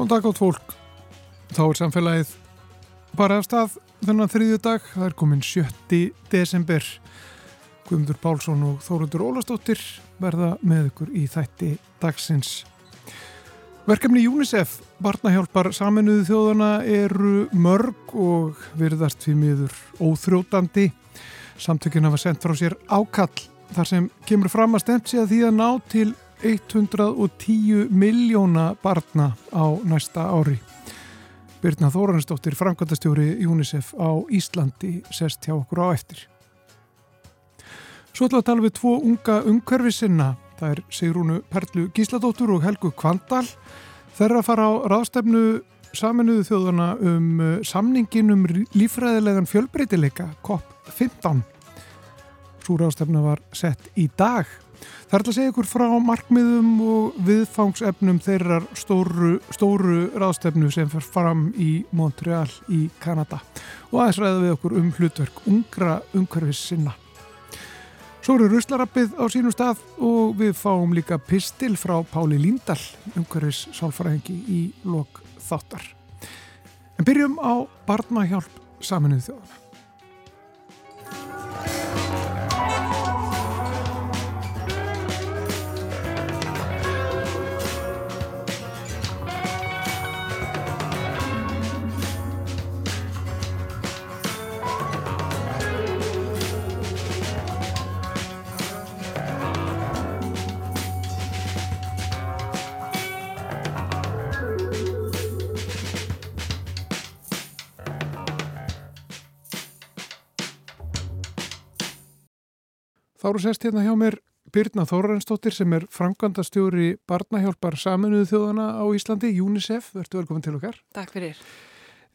Góðan dag átt fólk. Þá er samfélagið bara af stað þennan þriðju dag. Það er komin 7. desember. Guðmundur Pálsson og Þóruldur Ólastóttir verða með ykkur í þætti dagsins. Verkefni UNICEF, barnahjálpar saminuðu þjóðana, eru mörg og virðast fyrir miður óþrótandi. Samtökinn hafa sendt frá sér ákall þar sem kemur fram að stemt sig að því að ná til 110 miljóna barna á næsta ári. Birna Þóransdóttir, framkvæmtastjóri UNICEF á Íslandi, sest hjá okkur á eftir. Svo ætla að tala við tvo unga umhverfisinna. Það er Sigrúnu Perlu Gísladóttur og Helgu Kvandal. Þeirra fara á ráðstefnu saminuðu þjóðana um uh, samningin um lífræðilegan fjölbreytileika COP15. Svo ráðstefna var sett í dag. Það er að segja ykkur frá markmiðum og viðfangsefnum þeirrar stóru, stóru ráðstefnu sem fer fram í Montreal í Kanada og aðeins ræða við okkur um hlutverk ungra umhverfis sinna. Svo eru Ruslarappið á sínum stað og við fáum líka pistil frá Páli Líndal, umhverfis sálfræðingi í lok þáttar. En byrjum á barnahjálp saminuð þjóðana. Þá eru sest hérna hjá mér Birna Þórarensdóttir sem er framkvæmdastjóri barnahjálpar saminuðu þjóðana á Íslandi, UNICEF, verður velkomin til okkar. Takk fyrir.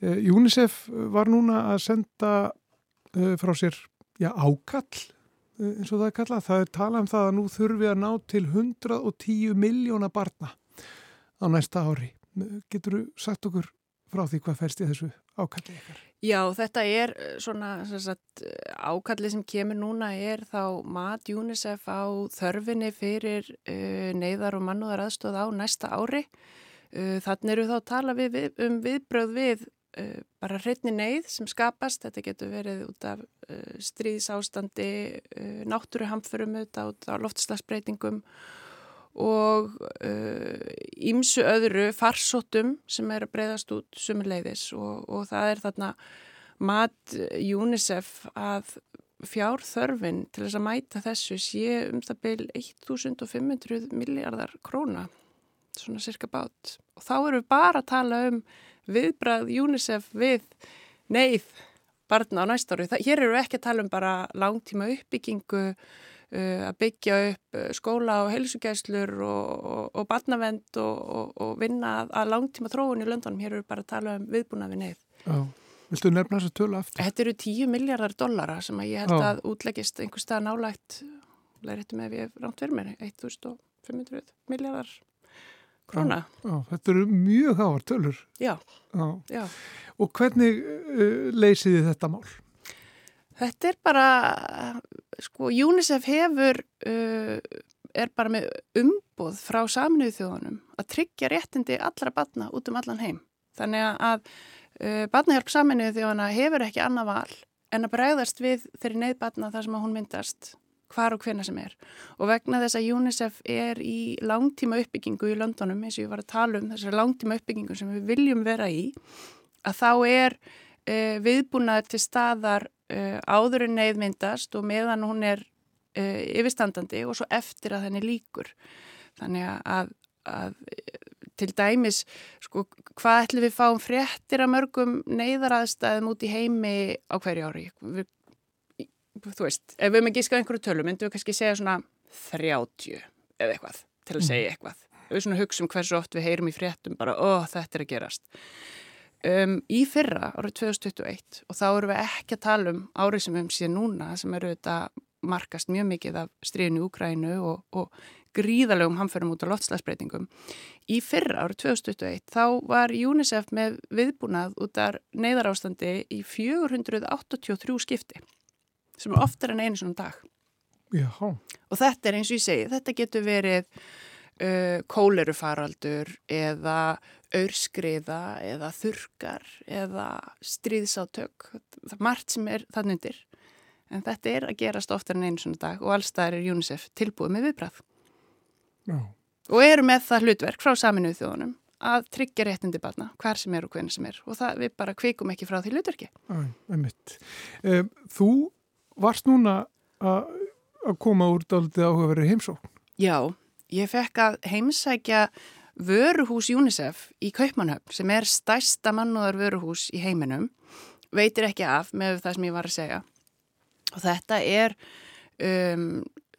Uh, UNICEF var núna að senda uh, frá sér já, ákall, uh, eins og það er kallað. Það er talað um það að nú þurfi að ná til 110 miljóna barna á næsta ári. Getur þú sagt okkur frá því hvað færst í þessu ákalli ykkar? Já, þetta er svona sagt, ákalli sem kemur núna er þá mat UNICEF á þörfinni fyrir uh, neyðar og mannúðar aðstóð á næsta ári. Uh, þannig eru þá að tala við, við, um viðbröð við uh, bara hreitni neyð sem skapast. Þetta getur verið út af stríðsástandi, náttúruhamförum, út af loftslagsbreytingum og ímsu uh, öðru farsóttum sem er að breyðast út sumuleiðis og, og það er þarna mat UNICEF að fjárþörfin til þess að mæta þessu sé um það byrj 1500 miljardar króna, svona cirka bát og þá erum við bara að tala um viðbrað UNICEF við neyð barna á næstáru. Hér eru við ekki að tala um bara langtíma uppbyggingu að byggja upp uh, skóla og heilsugæslur og, og, og barnavend og, og vinna að, að langtíma þróun í löndunum. Hér eru bara að tala um viðbúna við neyð. Já, viltu nefna þess að tölu aftur? Þetta eru 10 miljardar dollara sem ég held Já. að útleggist einhver stað nálægt, læriðtum ef ég rámt fyrir mér, 1500 miljardar króna. Já, Já, þetta eru mjög háar tölur. Já. Já. Og hvernig uh, leysiði þetta mál? Þetta er bara, sko, UNICEF hefur, uh, er bara með umboð frá saminuðu þjóðunum að tryggja réttindi allra batna út um allan heim. Þannig að uh, batnahjálp saminuðu þjóðuna hefur ekki annað val en að bregðast við þeirri neyðbatna þar sem hún myndast hvar og hvena sem er. Og vegna þess að UNICEF er í langtíma uppbyggingu í Londonum, eins og ég var að tala um þessari langtíma uppbyggingu sem við viljum vera í, að þá er uh, viðbúnaður til staðar uh, áður en neyð myndast og meðan hún er uh, yfirstandandi og svo eftir að henni líkur. Þannig að, að til dæmis, sko, hvað ætlum við fáum fréttir að mörgum neyðaraðstæðum út í heimi á hverju ári? Við, þú veist, ef við ekki skað einhverju tölu, myndum við kannski segja svona 30 eða eitthvað til að segja eitthvað. Við svona hugsa um hversu oft við heyrum í fréttum bara, ó, þetta er að gerast um, í fyrra árið 2021 og þá eru við ekki að tala um árið sem við hefum síðan núna sem eru þetta markast mjög mikið af stríðinu í Úgrænu og, og gríðalegum hamförum út á loftslagsbreytingum. Í fyrra árið 2021 þá var UNICEF með viðbúnað út af neyðarástandi í 483 skipti sem er oftar en einu svona dag. Já. Og þetta er eins og ég segi, þetta getur verið uh, kólerufaraldur eða aurskriða eða þurkar eða stríðsátök. Það er margt sem er þann undir. En þetta er að gerast oftar en einu svona dag og allstaðar er UNICEF tilbúið með viðbræð. Já. Og eru með það hlutverk frá saminuð þjóðunum að tryggja réttindi barna, hver sem er og hvernig sem er. Og það við bara kvikum ekki frá því hlutverki. Æ, einmitt. Um, þú varst núna að koma úr daldið áhugaverið heimsókn. Já, ég fekk að heimsækja vöruhús UNICEF í Kaupmannhöfn sem er stærsta mannúðar vöruhús í heiminum. Veitir ekki af með það sem ég var að segja. Og þetta er um,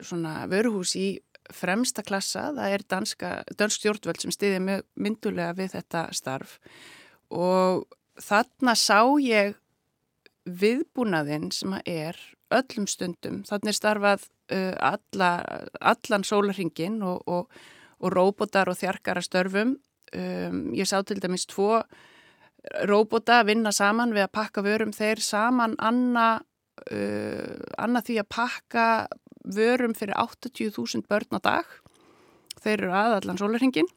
svona vöruhús í fremsta klassa, það er danska, dansk stjórnvöld sem stiði myndulega við þetta starf og þarna sá ég viðbúnaðinn sem að er öllum stundum. Þannig er starfað alla, allan sólarhingin og, og, og róbotar og þjarkara störfum. Um, ég sá til dæmis tvo róbota vinna saman við að pakka vörum þeir saman anna, uh, anna því að pakka vörum fyrir 80.000 börn á dag. Þeir eru að allan sólarhingin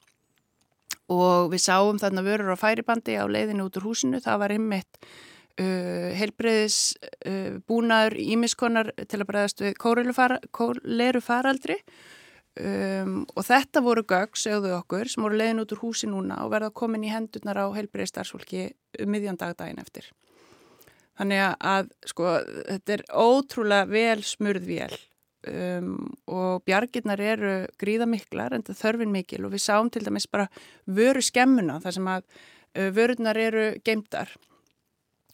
og við sáum þarna vörur á færibandi á leiðinu út úr húsinu. Það var einmitt uh, helbreyðis uh, búnaður ímiskonar til að bregðast við kóleru faraldri um, og þetta voru gögg, segðu okkur, sem voru leiðin út úr húsi núna og verða komin í hendurnar á helbreyðis starfsfólki um miðjan dagdægin eftir. Þannig að sko þetta er ótrúlega vel smurð vél. Um, og bjargirnar eru gríðamiklar en það þörfin mikil og við sáum til dæmis bara vöru skemmuna þar sem að uh, vörurnar eru geimdar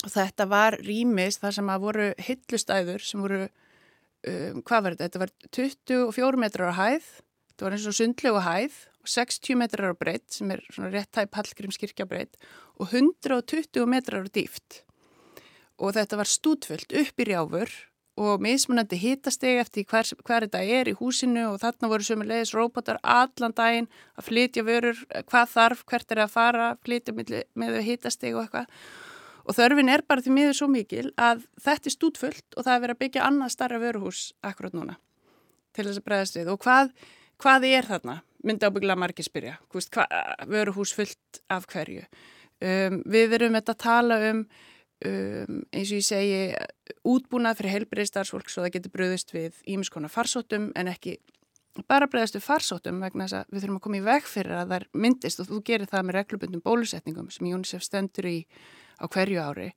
og þetta var rýmis þar sem að voru hyllustæður sem voru, um, hvað var þetta? Þetta var 24 metrar á hæð, þetta var eins og sundlegu hæð og 60 metrar á breytt sem er svona réttæp Hallgrímskirkja breytt og 120 metrar á dýft og þetta var stútfullt upp í rjáfur og mismunandi hitastegi eftir hver, hver þetta er í húsinu og þarna voru sömulegis robotar allan daginn að flytja vörur, hvað þarf, hvert er að fara, flytja með hitastegi og eitthvað Og þörfin er bara því miður svo mikil að þetta er stútfullt og það er verið að byggja annað starra vöruhús akkurat núna til þess að bregðast við. Og hvað, hvað er þarna? Myndi ábyggla margir spyrja. Vöruhús fullt af hverju? Um, við erum þetta að tala um, um, eins og ég segi, útbúnað fyrir heilbreyðstarfsfólk svo það getur bröðist við ímiskona farsóttum en ekki bara bregðast við farsóttum vegna þess að við þurfum að koma í veg fyrir að það myndist og þú gerir það með reglubundum bólusetningum sem UNICEF stendur í á hverju ári.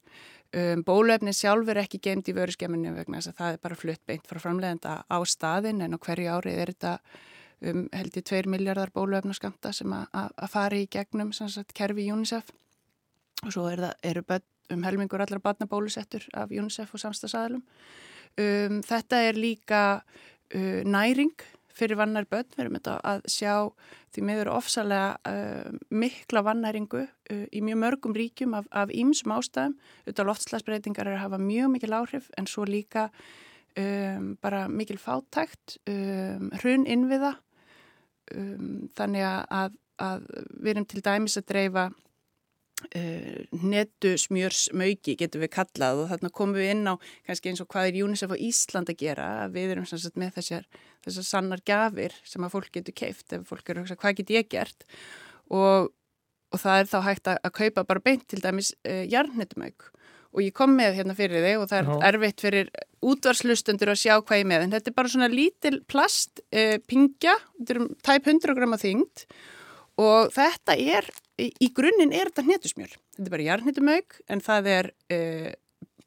Um, bólöfni sjálf er ekki geimt í vöruskemminu vegna þess að það er bara flutt beint frá framlegenda á staðin en á hverju ári er þetta um, held í 2 miljardar bólöfnaskamta sem að fari í gegnum sagt, kerfi UNICEF og svo er það, eru um helmingur allar barnabólusettur af UNICEF og samstagsæðalum. Um, þetta er líka uh, næring fyrir vannar börn, við erum þetta að sjá því meður ofsalega uh, mikla vannæringu uh, í mjög mörgum ríkjum af, ímsum ástæðum, auðvitað loftslagsbreytingar er að hafa mjög mikil áhrif en svo líka um, bara mikil fátækt, um, hrun innviða, um, þannig að, að við erum til dæmis að dreifa netu smjörsmauki getum við kallað og þarna komum við inn á kannski eins og hvað er UNICEF á Ísland að gera. Við erum sagt, með þessar, þessar sannar gafir sem að fólk getur keift ef fólk eru að hugsa hvað get ég gert? Og, og það er þá hægt að, að kaupa bara beint til dæmis uh, jarnnetumauk og ég kom með hérna fyrir þig og það er Já. erfitt fyrir útvarslustendur að sjá hvað ég með en þetta er bara svona lítil plast uh, pingja, þetta er um tæp 100 grama þyngd og þetta er í grunninn er þetta hnetusmjöl. Þetta er bara jarnhettumauk en það er uh,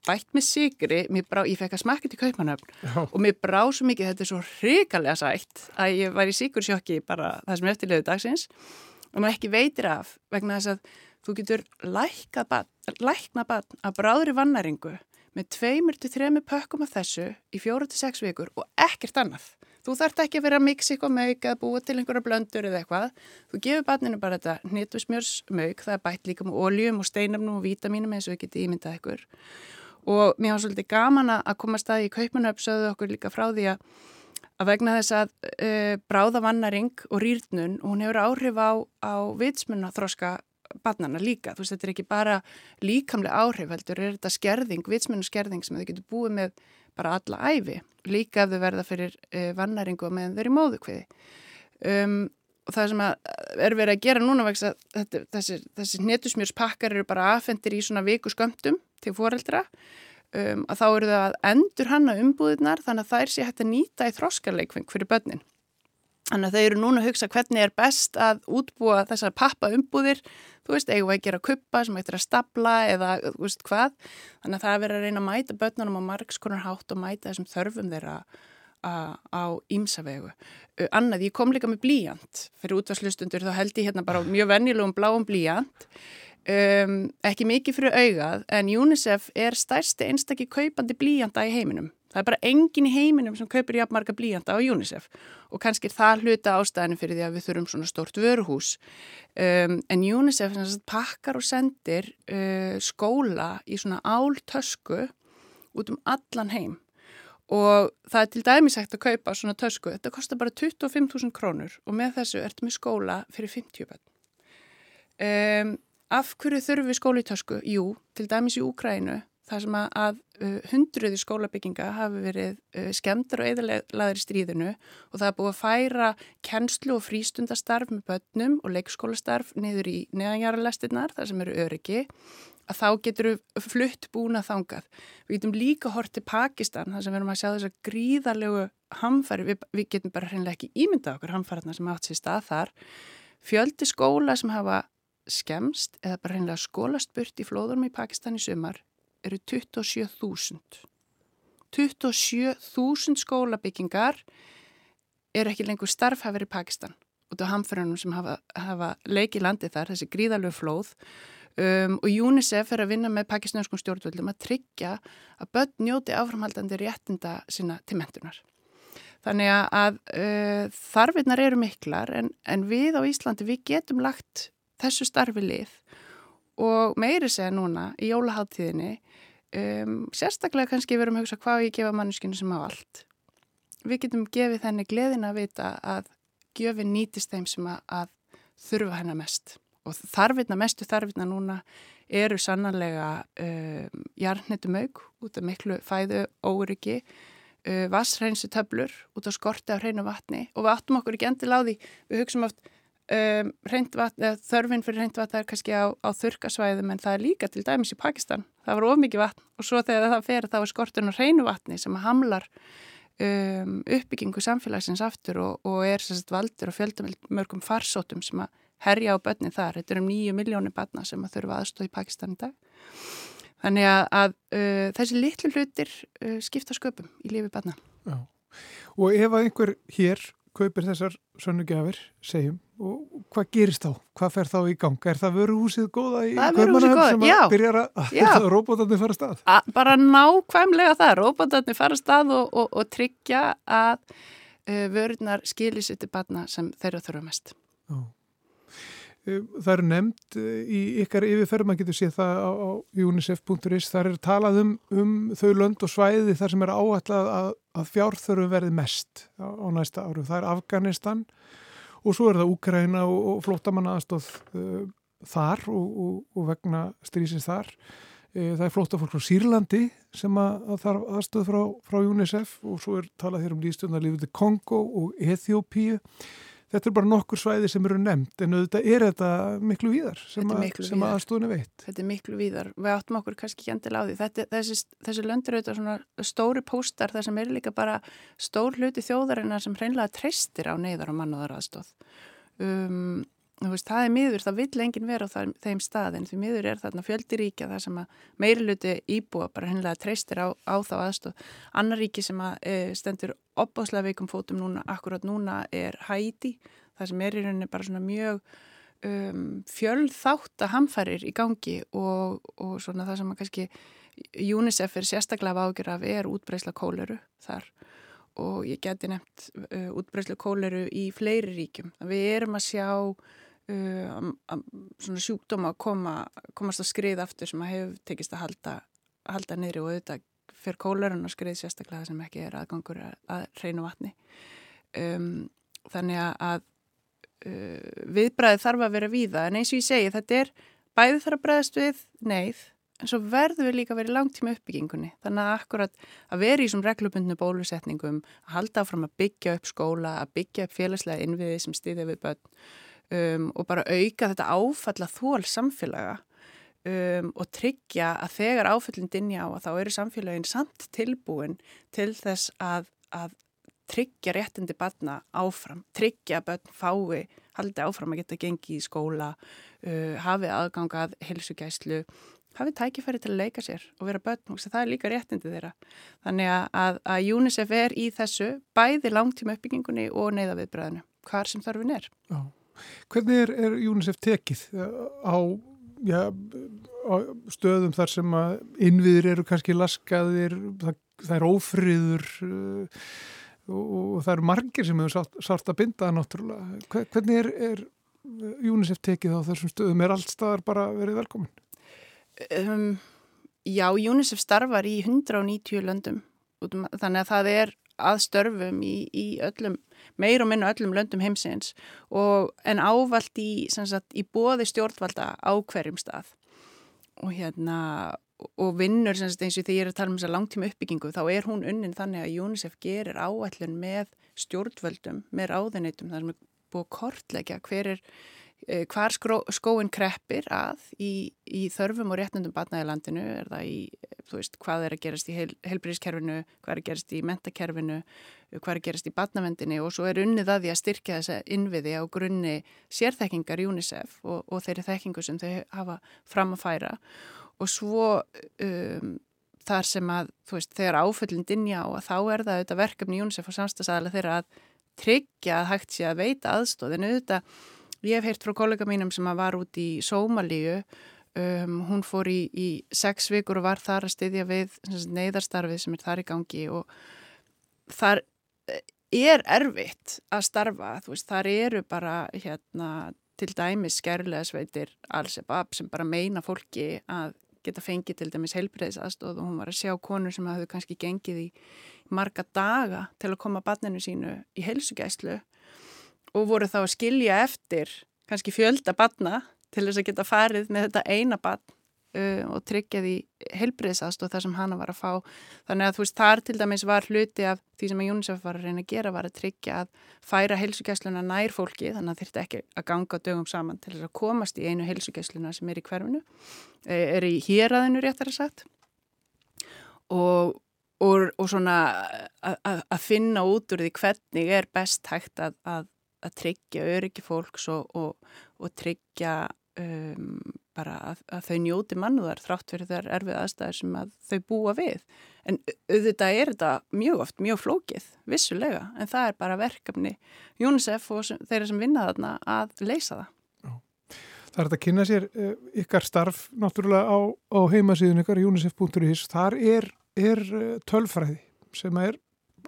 bætt með sigri, brá, ég fekk að smakka til kaupmanöfn og mér brá svo mikið, þetta er svo hrigalega sætt að ég var í sigursjokki bara það sem eftirleiðu dagsins og maður ekki veitir af vegna þess að þú getur lækna bann að bráðri vannæringu með tveimur til þremi pökkum af þessu í fjóru til sex vikur og ekkert annað. Þú þarf ekki að vera að mixa eitthvað mög að búa til einhverja blöndur eða eitthvað. Þú gefur barninu bara þetta hnittusmjörsmög, það er bætt líka með oljum og steinarnum og vítaminum eins og þau getið ímyndað ykkur. Og mér var svolítið gaman að koma staði í kaupanöp, sögðu okkur líka frá því að, að vegna þess að e, bráða vannaring og rýrnun, hún hefur áhrif á, á vitsmunna þróska barnana líka. Þú veist, þetta er ekki bara líkamlega áhrif, heldur er þetta skerðing, vitsmunnu skerðing sem þau getur búið með bara alla æfi, líka ef þau verða fyrir uh, vannaringu meðan þau eru móðukviði. Um, og það sem er verið að gera núna vegna þessi, þessi netusmjörspakkar eru bara aðfendir í svona viku skömmtum til foreldra um, að þá eru það að endur hanna umbúðunar þannig að það er sér hægt að nýta í þróskarleikving fyrir börnin. Þannig að þau eru núna að hugsa hvernig er best að útbúa þessar pappa umbúðir, þú veist, eigum við að gera kuppa sem hættir að stapla eða þú veist hvað. Þannig að það er verið að reyna að mæta börnunum á margskonar hátt og mæta þessum þörfum þeirra á ímsavegu. Annað, ég kom líka með blíjant fyrir útvarslustundur, þá held ég hérna bara mjög vennilegum bláum blíjant. Um, ekki mikið fyrir augað, en UNICEF er stærsti einstakki kaupandi blíjanta í heiminum. Það er bara engin í heiminum sem kaupir jafnmarga blíjanda á UNICEF og kannski er það hluta ástæðinu fyrir því að við þurfum svona stort vöruhús. Um, en UNICEF pakkar og sendir uh, skóla í svona áltösku út um allan heim og það er til dæmis hægt að kaupa svona tösku, þetta kostar bara 25.000 krónur og með þessu ertu með skóla fyrir 50 bönn. Um, af hverju þurfum við skóla í tösku? Jú, til dæmis í Úkrænu, þar sem að, að uh, hundruði skólabygginga hafi verið uh, skemdar og eðalaður í stríðinu og það er búið að færa kennslu og frístundastarf með bönnum og leikskólastarf niður í neðanjara lestinnar, þar sem eru öryggi að þá getur við flutt búna þangað. Við getum líka hort til Pakistan þar sem við erum að sjá þess að gríðarlegu hamfari, við, við getum bara hreinlega ekki ímynda okkur hamfararna sem átt sér stað þar. Fjöldi skóla sem hafa skemst eða bara hreinlega skólast burt í flóðunum í Pakistan í sumar eru 27.000. 27.000 skólabyggingar eru ekki lengur starfhafur í Pakistan út af hamfararnum sem hafa, hafa leikið landið þar, þessi gríðarlegu flóð Um, og UNICEF er að vinna með pakisnanskum stjórnvöldum að tryggja að börn njóti áframhaldandi réttinda sína til mentunar. Þannig að uh, þarfinnar eru miklar en, en við á Íslandi við getum lagt þessu starfi lið og meiri segja núna í jólaháttíðinni um, sérstaklega kannski við erum að hugsa hvað ég gefa manneskinu sem á allt. Við getum gefið þenni gleðin að vita að gjöfin nýtist þeim sem að, að þurfa hennar mest. Og þarfinna, mestu þarfinna núna eru sannanlega um, jarnhetumauk út af miklu fæðu óryggi, uh, vassreinsu töblur út af skorti af hreinu vatni. Og við áttum okkur ekki endil á því, við hugsaum oft um, vatn, þörfin fyrir hreint vatn er kannski á, á þurkasvæðum en það er líka til dæmis í Pakistan, það var of mikið vatn og svo þegar það fer þá er skortun á hreinu vatni sem hamlar um, uppbyggingu samfélagsins aftur og, og er sérst valdur og fjöldamörgum farsótum sem að herja á börnin þar. Þetta er um nýju miljónir barna sem að þurfa aðstóð í Pakistan í dag. Þannig að, að uh, þessi litlu hlutir uh, skipta sköpum í lífi barna. Já. Og ef að einhver hér kaupir þessar sönnugjafir, segjum, og hvað gerist þá? Hvað fer þá í gang? Er það vöruhúsið góða í Kaupmannahöfn sem að byrjar að, robotarnir fara stað? A, bara nákvæmlega það, robotarnir fara stað og, og, og tryggja að uh, vörunar skilir sér til barna sem þeirra þurfa mest. Já. Eh, það er nefnd eh, í ykkar yfirferð, maður getur séð það á, á unicef.is, þar er talað um, um þau lönd og svæði þar sem er áætlað að, að fjárþörfu verði mest á, á næsta áru. Það er Afganistan og svo er það Úkraina og, og flótamanna aðstóð uh, þar og, og, og vegna strísins þar. Uh, það er flótafólk frá Sýrlandi sem að, þarf aðstóð frá, frá UNICEF og svo er talað hér um líðstjónarlífið til Kongo og Eþjópíu. Þetta er bara nokkur svæði sem eru nefnt en auðvitað er þetta miklu víðar sem, sem aðstóðinu veit. Þetta er miklu víðar. Við áttum okkur kannski ekki endilega á því. Þetta, þessi, þessi löndur auðvitað svona stóri póstar þar sem er líka bara stór hluti þjóðarinnar sem hreinlega treystir á neyðar og mannúðar aðstóð. Um, veist, það er miður, það vill enginn vera á það, þeim staðin því miður er þarna fjöldiríkja það sem að meiri luti íbúa bara hennilega treystir á, á þá aðstof annar ríki sem að e, stendur opbáslega veikum fótum núna, akkurat núna er Hæti, það sem er í rauninni bara svona mjög um, fjölþátt að hamfærir í gangi og, og svona það sem að kannski UNICEF er sérstaklega ágjör af er útbreysla kóleru þar og ég geti nefnt uh, útbreyslu kóleru í fleiri ríkjum. Við erum að sjá svona sjúkdóma að koma, komast að skrið aftur sem að hefur tekist að halda, halda niðri og auðvitað fyrir kólarun að skrið sérstaklega sem ekki er aðgangur að, að reynu vatni. Um, þannig að uh, viðbræði þarf að vera víða en eins og ég segi þetta er bæði þarf að bræðast við neyð en svo verður við líka að vera í langtíma uppbyggingunni. Þannig að akkurat að vera í þessum reglubundnu bólusetningum, að halda áfram að byggja upp skóla, að byggja upp félagslega innviði sem stýðja við börn um, og bara auka þetta áfalla þól samfélaga um, og tryggja að þegar áfallin dinja á að þá eru samfélagin samt tilbúin til þess að, að tryggja réttindi barna áfram, tryggja að börn fái, haldi áfram að geta gengið í skóla, uh, hafið aðgangað helsugæslu, hafið tækifæri til að leika sér og vera börn og það er líka réttindi þeirra. Þannig að, að UNICEF er í þessu bæði langtíma uppbyggingunni og neyða viðbræðinu, hvar sem þarfin er. Já. Hvernig er, er UNICEF tekið á, já, á stöðum þar sem að innviðir eru kannski laskaðir, það, það er ófriður, uh, og það eru margir sem hefur sátt, sátt að binda náttúrulega. Hvernig er, er UNICEF tekið á þessum stöðum? Er allt staðar bara verið velkomin? Um, já, UNICEF starfar í 190 löndum um, þannig að það er aðstörfum í, í öllum, meir og minna öllum löndum heimsins og en ávalt í, sagt, í bóði stjórnvalda á hverjum stað. Og hérna og vinnur eins og því ég er að tala um þess að langtíma uppbyggingu þá er hún unnin þannig að UNICEF gerir áætlun með stjórnvöldum, með ráðunitum þar sem er búið að kortleggja hver er hvar skóin kreppir að í, í þörfum og réttnundum batnaði landinu, er það í þú veist, hvað er að gerast í heil, heilbríðiskerfinu hvað er að gerast í mentakerfinu hvað er að gerast í batnavendinu og svo er unnið að því að styrkja þessa innviði á grunni sérþekkingar UNICEF og, og þeirri þekkingu sem þau hafa fram að færa. Og svo um, þar sem að, þú veist, þegar áföllin dinja að þá er það auðvitað verkefni UNICEF og samstagsæðilega þeirra að tryggja að hægt sé að veita aðstóð en auðvitað, ég hef heyrt frá kollega mínum sem var út í Sómalíu. Um, hún fór í, í sex vikur og var þar að styðja við neyðarstarfið sem er þar í gangi og þar eh, er erfitt að starfa, þú veist, þar eru bara hérna til dæmis skerlega sveitir Al-Shabaab sem bara meina fólki að geta fengið til dæmis heilbreyðsaðstóð og hún var að sjá konur sem hafðu kannski gengið í marga daga til að koma barninu sínu í heilsugæslu og voru þá að skilja eftir kannski fjölda barna til þess að geta farið með þetta eina barn uh, og tryggja því heilbreyðsaðstóð þar sem hana var að fá. Þannig að þú veist þar til dæmis var hluti af því sem að UNICEF var að reyna að gera var að tryggja að færa heilsugæsluna nær fólki þannig að þurfti ekki að ganga dögum saman til þess að komast í einu heilsugæsluna sem er í hverfinu e, er í hýraðinu réttar að sagt. Og, og, og svona að finna út úr því hvernig er best hægt að, að, að tryggja öryggi fólks og, og tryggja um, bara að, að þau njóti mannúðar þrátt fyrir þær erfið aðstæðir sem að þau búa við. En auðvitað er þetta mjög oft, mjög flókið, vissulega, en það er bara verkefni UNICEF og sem, þeirra sem vinna þarna að leysa það. Það er að kynna sér uh, ykkar starf náttúrulega á, á heimasíðun ykkar unicef.is. Þar er, er uh, tölfræði sem er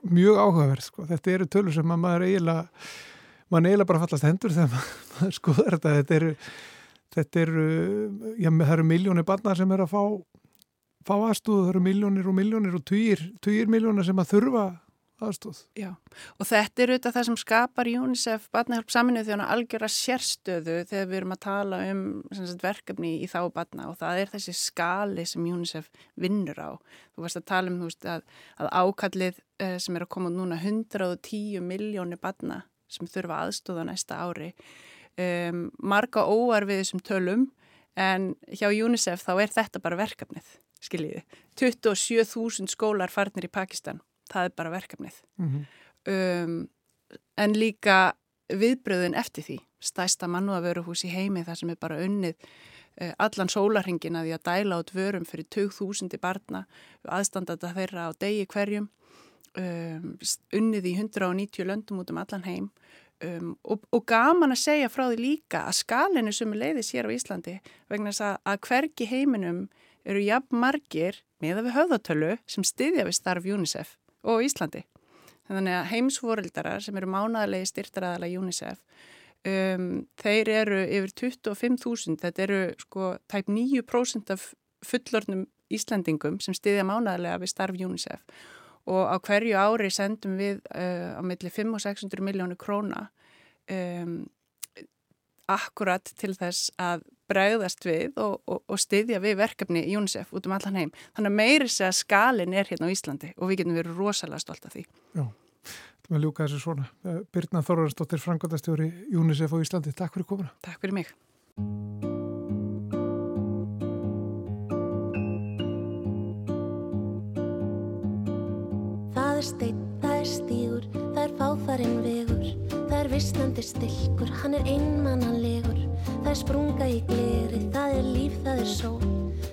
mjög áhugaverð. Sko. Þetta eru tölur sem maður eiginlega, maður eiginlega bara fallast hendur þegar maður skoðar þetta. Þetta eru þetta eru, já, það eru miljónir barnar sem er að fá, fá aðstóð, það eru miljónir og miljónir og týr, týr miljónir sem að þurfa aðstóð. Já, og þetta er auðvitað það sem skapar UNICEF barnahjálp saminuð þjóna algjöra sérstöðu þegar við erum að tala um sagt, verkefni í þá barna og það er þessi skali sem UNICEF vinnur á. Þú varst að tala um veist, að, að ákallið eh, sem er að koma núna 110 miljónir barna sem þurfa aðstóða næsta ári um, marga óar við þessum tölum en hjá UNICEF þá er þetta bara verkefnið, skiljiði. 27.000 skólar farnir í Pakistan, það er bara verkefnið. Mm -hmm. um, en líka viðbröðun eftir því, stæsta mannúðavöruhús í heimi þar sem er bara unnið uh, allan sólarhingin að því að dæla át vörum fyrir 20.000 barna, aðstandata þeirra á degi hverjum, um, unnið í 190 löndum út um allan heim. Um, og, og gaman að segja frá því líka að skalinu sem er leiðis hér á Íslandi vegna þess að, að hvergi heiminum eru jafn margir með að við höfðatölu sem styðja við starf UNICEF og Íslandi. Þannig að heimsvoreldarar sem eru mánadalegi styrtaræðala UNICEF um, þeir eru yfir 25.000, þetta eru sko tæp 9% af fullornum Íslandingum sem styðja mánadalega við starf UNICEF og á hverju ári sendum við uh, á milli 5 og 600 miljónu króna um, akkurat til þess að bregðast við og, og, og styðja við verkefni í UNICEF út um allan heim. Þannig að meiri segja að skalin er hérna á Íslandi og við getum verið rosalega stolt af því. Já, þetta með ljúka þessu svona. Eh, Birna Þorvarsdóttir, frangotastjóri UNICEF á Íslandi. Takk fyrir komuna. Takk fyrir mig. Er steinn, það er stígur, það er fáfarinn vegur, það er vissnandi stilkur, hann er einmannanlegur, það er sprunga í gleri, það er líf, það er sól,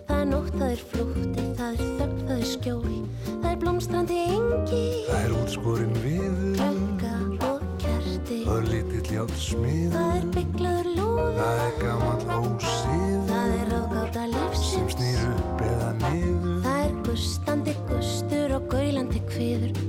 það er nótt, það er flútti, það er þögn, það er skjól, það er blómstrandi engi, Það er útskorin viður, klokka og kerti, það er lítill játt smiður, það er bygglaður lúður, það er gammal ósíður það er ráðgáta sem lífsins, snýr upp eða niður. það er gustandi gustur og gaulandi kviður,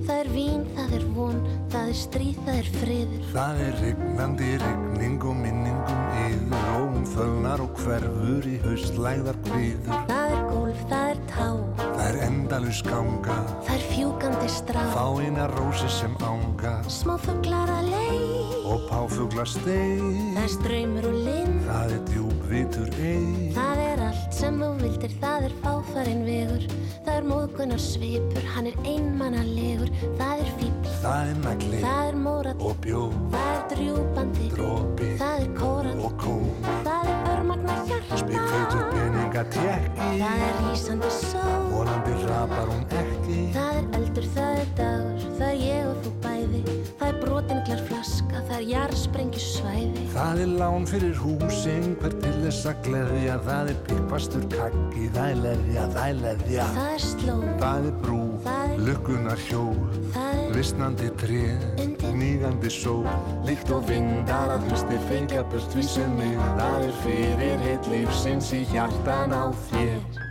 er stríð, það er friður. Það er rignandi rigning og minningum yður, róm fölnar og hverfur í haustlæðar kviður. Það er gólf, það er tá, Það er endalus ganga, það er fjúkandi strá, fáina rósi sem ánga smá fuglar að leið. og páfugla steig. Það er ströymur og lind, Það er djúb vitur eig, það er allt sem þú vildir, það er fáfarinn vegur. Það er móðgunar svipur, hann er einmannalegur, það er fíbl, það er nagli það er mórat, og bjór, það er drjúbandi, dropi það er kórat, og kóm. það er örmagna hjarta, Spikfeitur peninga tekki, það er rísandi sól, vonandi rapar hún ekki. það er eldur, það er dagur, það er ég og þú bæði, það er brotinglar flaska, það er jarðsprengju svæði. Það er lán fyrir húsing, hver til þess að gleðja, það er pippastur kakki, það er leðja, það er leðja. Það er slóð, Það er brú, lukkunar hjól, það er nýgandi sól, líkt og vindar að hlusti feikja burt við sem mig. Það er fyrir heitt lífsins í hjartan á þér.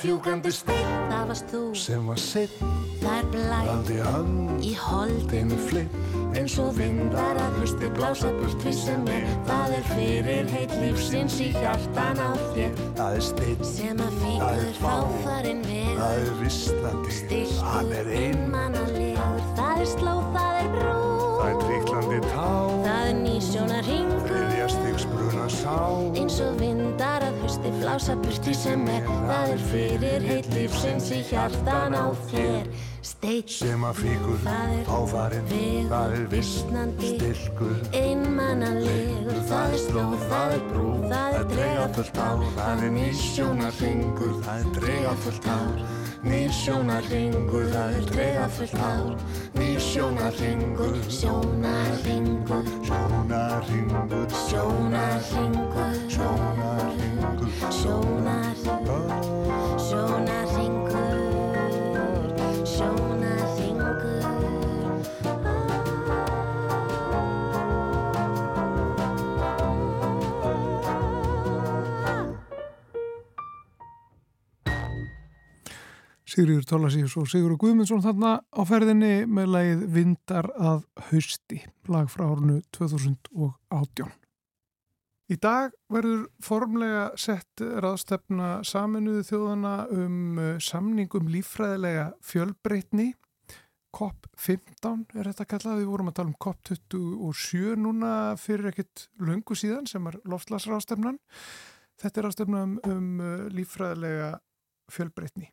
Fjúkandi steinn það varst þú, sem var sitt, það er blæð haldi hann, í hold þeim er flipp, eins og vindar að hlusti blása burt við sem er. Það er fyrir heitt lífsins í hjartan á þér. Það er steinn, sem að Það er fíkur fá. fáfarinn það vegur. er visslandi, hann er einmannalegur, það er slóð, það er brú, það er triklandi tá, það er nýsjónar ringur, þriðja stigs bruna sá. eins og vindar hlusti blása burti sem er, það er fyrir heitt lífsins í hjartan á þér. Steinn, Sem að fíkur, Það áfarinn, vegur, það er viss, visnandi, stilkur. einmannalegur, Það er slóð, það er brú, það er drega fullt ár, það er nýsjónar ringur, það er drega fullt ár. Nýsjónar ringur, það er drega fullt ár, nýsjónar ringur, sjónar ringur, sjónar ringur, sjónar Sigriður Tólasíus og Sigurður Guðmundsson þarna á ferðinni með lagið Vindar að hausti, lag frá árunu 2018. Í dag verður formlega sett ráðstefna saminuðu þjóðana um uh, samning um líffræðilega fjölbreytni. COP15 er þetta kallað, við vorum að tala um COP27 núna fyrir ekkit löngu síðan sem er loftlagsráðstefnan. Þetta er ráðstefna um, um uh, líffræðilega fjölbreytni.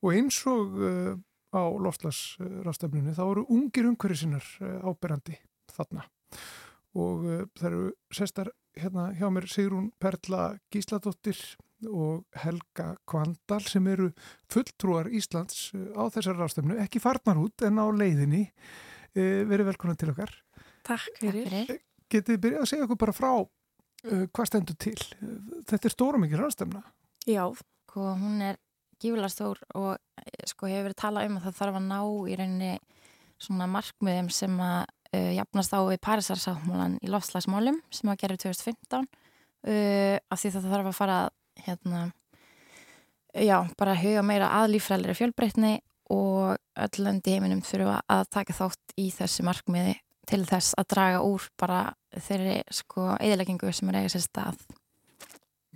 Og eins og uh, á loftlagsrástefnunni þá eru ungir umhverju sinnar uh, áberandi þarna. Og uh, það eru sestar hérna hjá mér Sigrún Perla Gísladóttir og Helga Kvandal sem eru fulltrúar Íslands á þessar rástefnu, ekki farnar út en á leiðinni. Verið velkonar til okkar. Takk fyrir. Getið þið byrjað að segja okkur bara frá uh, hvað stendur til? Þetta er stóra mikið rástefna. Já, sko, hún er gífulega stór og eh, sko hefur verið talað um að það þarf að ná í rauninni svona markmiðum sem að uh, jafnast á við Parísarsáttmálan í lofslagsmálum sem að gera 2015 uh, af því það þarf að fara hérna já, bara huga meira að líffræðilegri fjölbreytni og öll löndi heiminum þurfa að taka þátt í þessi markmiði til þess að draga úr bara þeirri sko eðileggingu sem er eiga sér stað.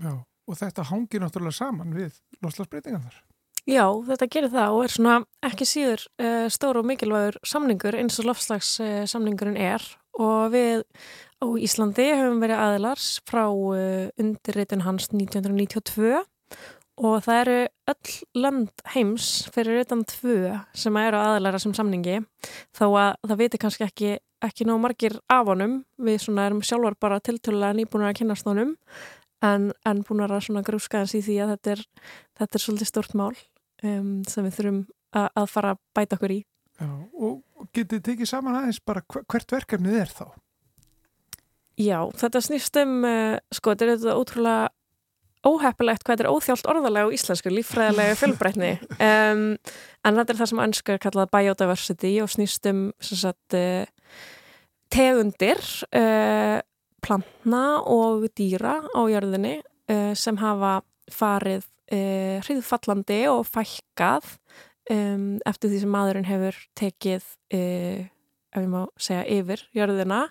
Já, og þetta hangir náttúrulega saman við loslasbreytingar þar. Já, þetta gerir það og er svona ekki síður uh, stór og mikilvægur samningur eins og lofslagssamningurinn uh, er. Og við á Íslandi höfum verið aðilars frá uh, undirreitin hans 1992 og það eru öll land heims fyrir utan tvö sem eru aðilara sem samningi. Þó að það veitir kannski ekki, ekki ná margir af honum. Við svona erum sjálfar bara tiltölulega nýbúinur að kynast honum en, en búin að svona grúska eins í því að þetta er, þetta er svolítið stort mál um, sem við þurfum að, að fara að bæta okkur í. Já, og getið tekið saman aðeins bara hvert verkefnið er þá? Já, þetta snýst um, uh, sko, þetta er þetta ótrúlega óheppilegt hvað þetta er óþjált orðalega á íslensku, líffræðilega fjölbreytni um, en þetta er það sem önsku er kallað biodiversity og snýst um sagt, uh, tegundir uh, plantna og dýra á jörðinni uh, sem hafa farið uh, hriðfallandi og fækkað eftir því sem maðurinn hefur tekið, uh, ef ég má segja, yfir jörðina.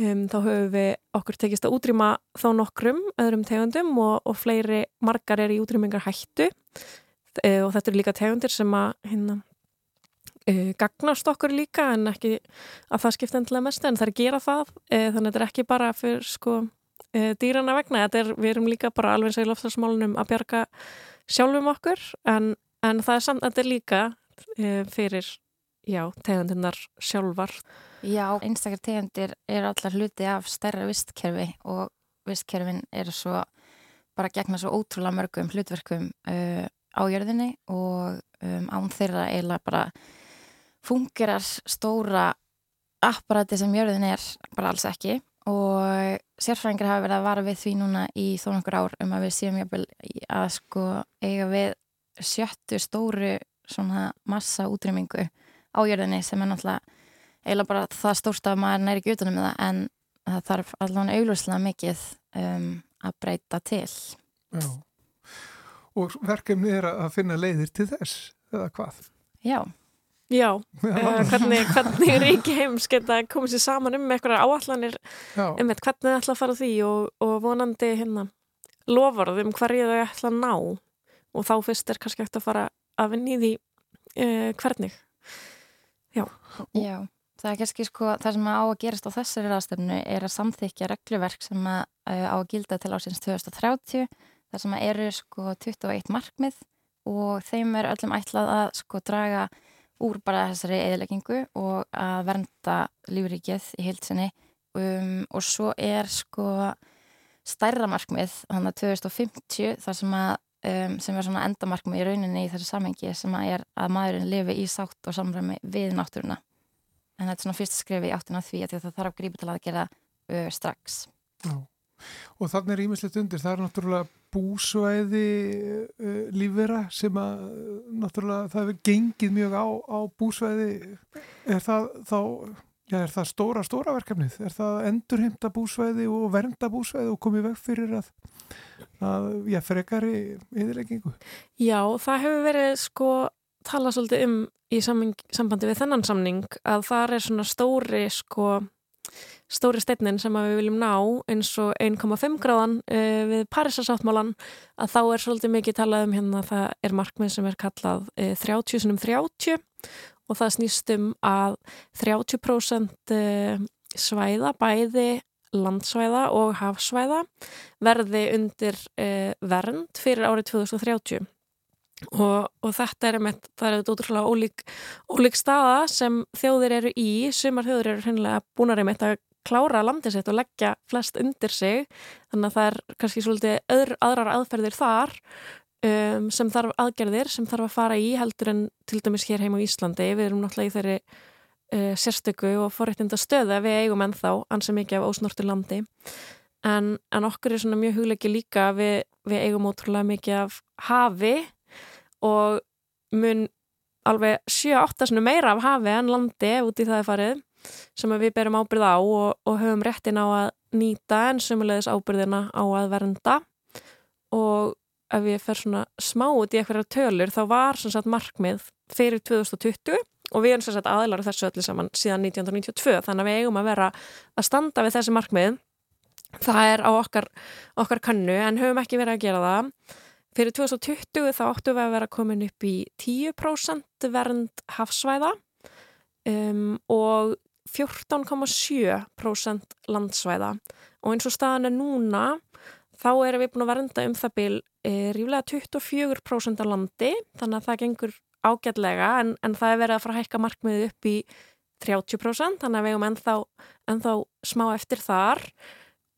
Um, þá höfum við okkur tekist að útrýma þá nokkrum öðrum tegundum og, og fleiri margar er í útrýmingar hættu uh, og þetta eru líka tegundir sem að hérna, uh, gagnast okkur líka en ekki að það skipta endilega mest en það er að gera það. Uh, þannig að þetta er ekki bara fyrir sko dýrana vegna, er, við erum líka bara alveg eins og í loftarsmálunum að bjarga sjálfum okkur en, en það er samt að þetta er líka fyrir já, tegundirnar sjálfar. Já, einstakar tegundir er allar hluti af stærra vistkerfi og vistkerfin er svo bara gegna svo ótrúlega mörgum hlutverkum uh, á jörðinni og um, án þeirra eiginlega bara fungerar stóra apparati sem jörðin er bara alls ekki. Og sérfræðingar hafa verið að vara við því núna í þó nokkur ár um að við séum jafnvel að sko eiga við sjöttu stóru svona massa útrymmingu á jörðinni sem er náttúrulega eiginlega bara það stórst að maður næri ekki utanum það en það þarf allavega auglúslega mikið um, að breyta til. Já. Og verkefni er að finna leiðir til þess eða hvað? Já Já, uh, hvernig, hvernig ríki heims geta komið sér saman um eitthvað áallanir um þetta, hvernig það ætla að fara því og, og vonandi hérna lofarð um hverju þau ætla að ná. Og þá fyrst er kannski eftir að fara að vinni í því uh, hvernig. Já. Já Það er kannski sko, það sem á að gerast á þessari ráðstöfnu er að samþykja regluverk sem að, á að gilda til ásins 2030 þar sem að eru sko 21 markmið og þeim er öllum ætlað að sko draga úr bara þessari eðleggingu og að vernda lífrikið í heilsinni um, og svo er sko stærra markmið þannig að 2050 þar sem að um, sem er svona endamarkmið í rauninni í þessu samengi sem að er að maðurinn lifi í sátt og samræmi við náttúruna. En þetta er svona fyrst skrifi í áttina því að það þarf að grípa til að gera uh, strax. Já, og þannig er ímislegt undir, það er náttúrulega búsvæði uh, lífvera sem að náttúrulega það hefur gengið mjög á, á búsvæði er það þá já, er það stóra, stóra verkefnið er það endurheimta búsvæði og vernda búsvæði og komið veg fyrir að að, já, frekari yfirleggingu? Já, það hefur verið sko tala svolítið um í sambandi við þennan samning að það er svona stóri sko, stóri stefnin sem við viljum ná eins og 1,5 gráðan uh, við Parísasáttmálan að þá er svolítið mikið talað um hérna það er markmið sem er kallað uh, 30 sinum 30 og það snýst um að 30% uh, svæða bæði landsvæða og hafsvæða verði undir uh, vernd fyrir árið 2030 Og, og þetta er einmitt, það er ótrúlega ólík, ólík staða sem þjóðir eru í, sumar þjóðir eru hennilega búin að einmitt að klára landið sitt og leggja flest undir sig. Þannig að það er kannski svolítið öðr, aðrar aðferðir þar um, sem þarf aðgerðir sem þarf að fara í heldur en til dæmis hér heim á Íslandi. Við erum náttúrulega í þeirri uh, sérstöku og forrættinda stöðu að við eigum ennþá ansið mikið af ósnortu landi. En, en okkur er svona mjög hugleiki líka við, við eigum ótrúlega mikið af hafi og mun alveg 7-8 meira af hafi en landi út í það er farið sem við berum ábyrð á og, og höfum réttin á að nýta en sumulegis ábyrðina á að vernda. Og ef ég fer svona smá út í eitthvað tölur þá var sagt markmið fyrir 2020 og við erum sagt aðilar þessu öllu saman síðan 1992 þannig að við eigum að vera að standa við þessi markmið. Það er á okkar, okkar kannu en höfum ekki verið að gera það. Fyrir 2020 þá áttu við að vera komin upp í 10% vernd hafsvæða. Um, og 14,7% landsvæða. Og eins og staðan er núna þá erum við búin að vernda um það byl e, ríflega 24% af landi þannig að það gengur ágætlega en, en það er verið að fara að hækka markmiðið upp í 30% þannig að við hefum ennþá, ennþá smá eftir þar.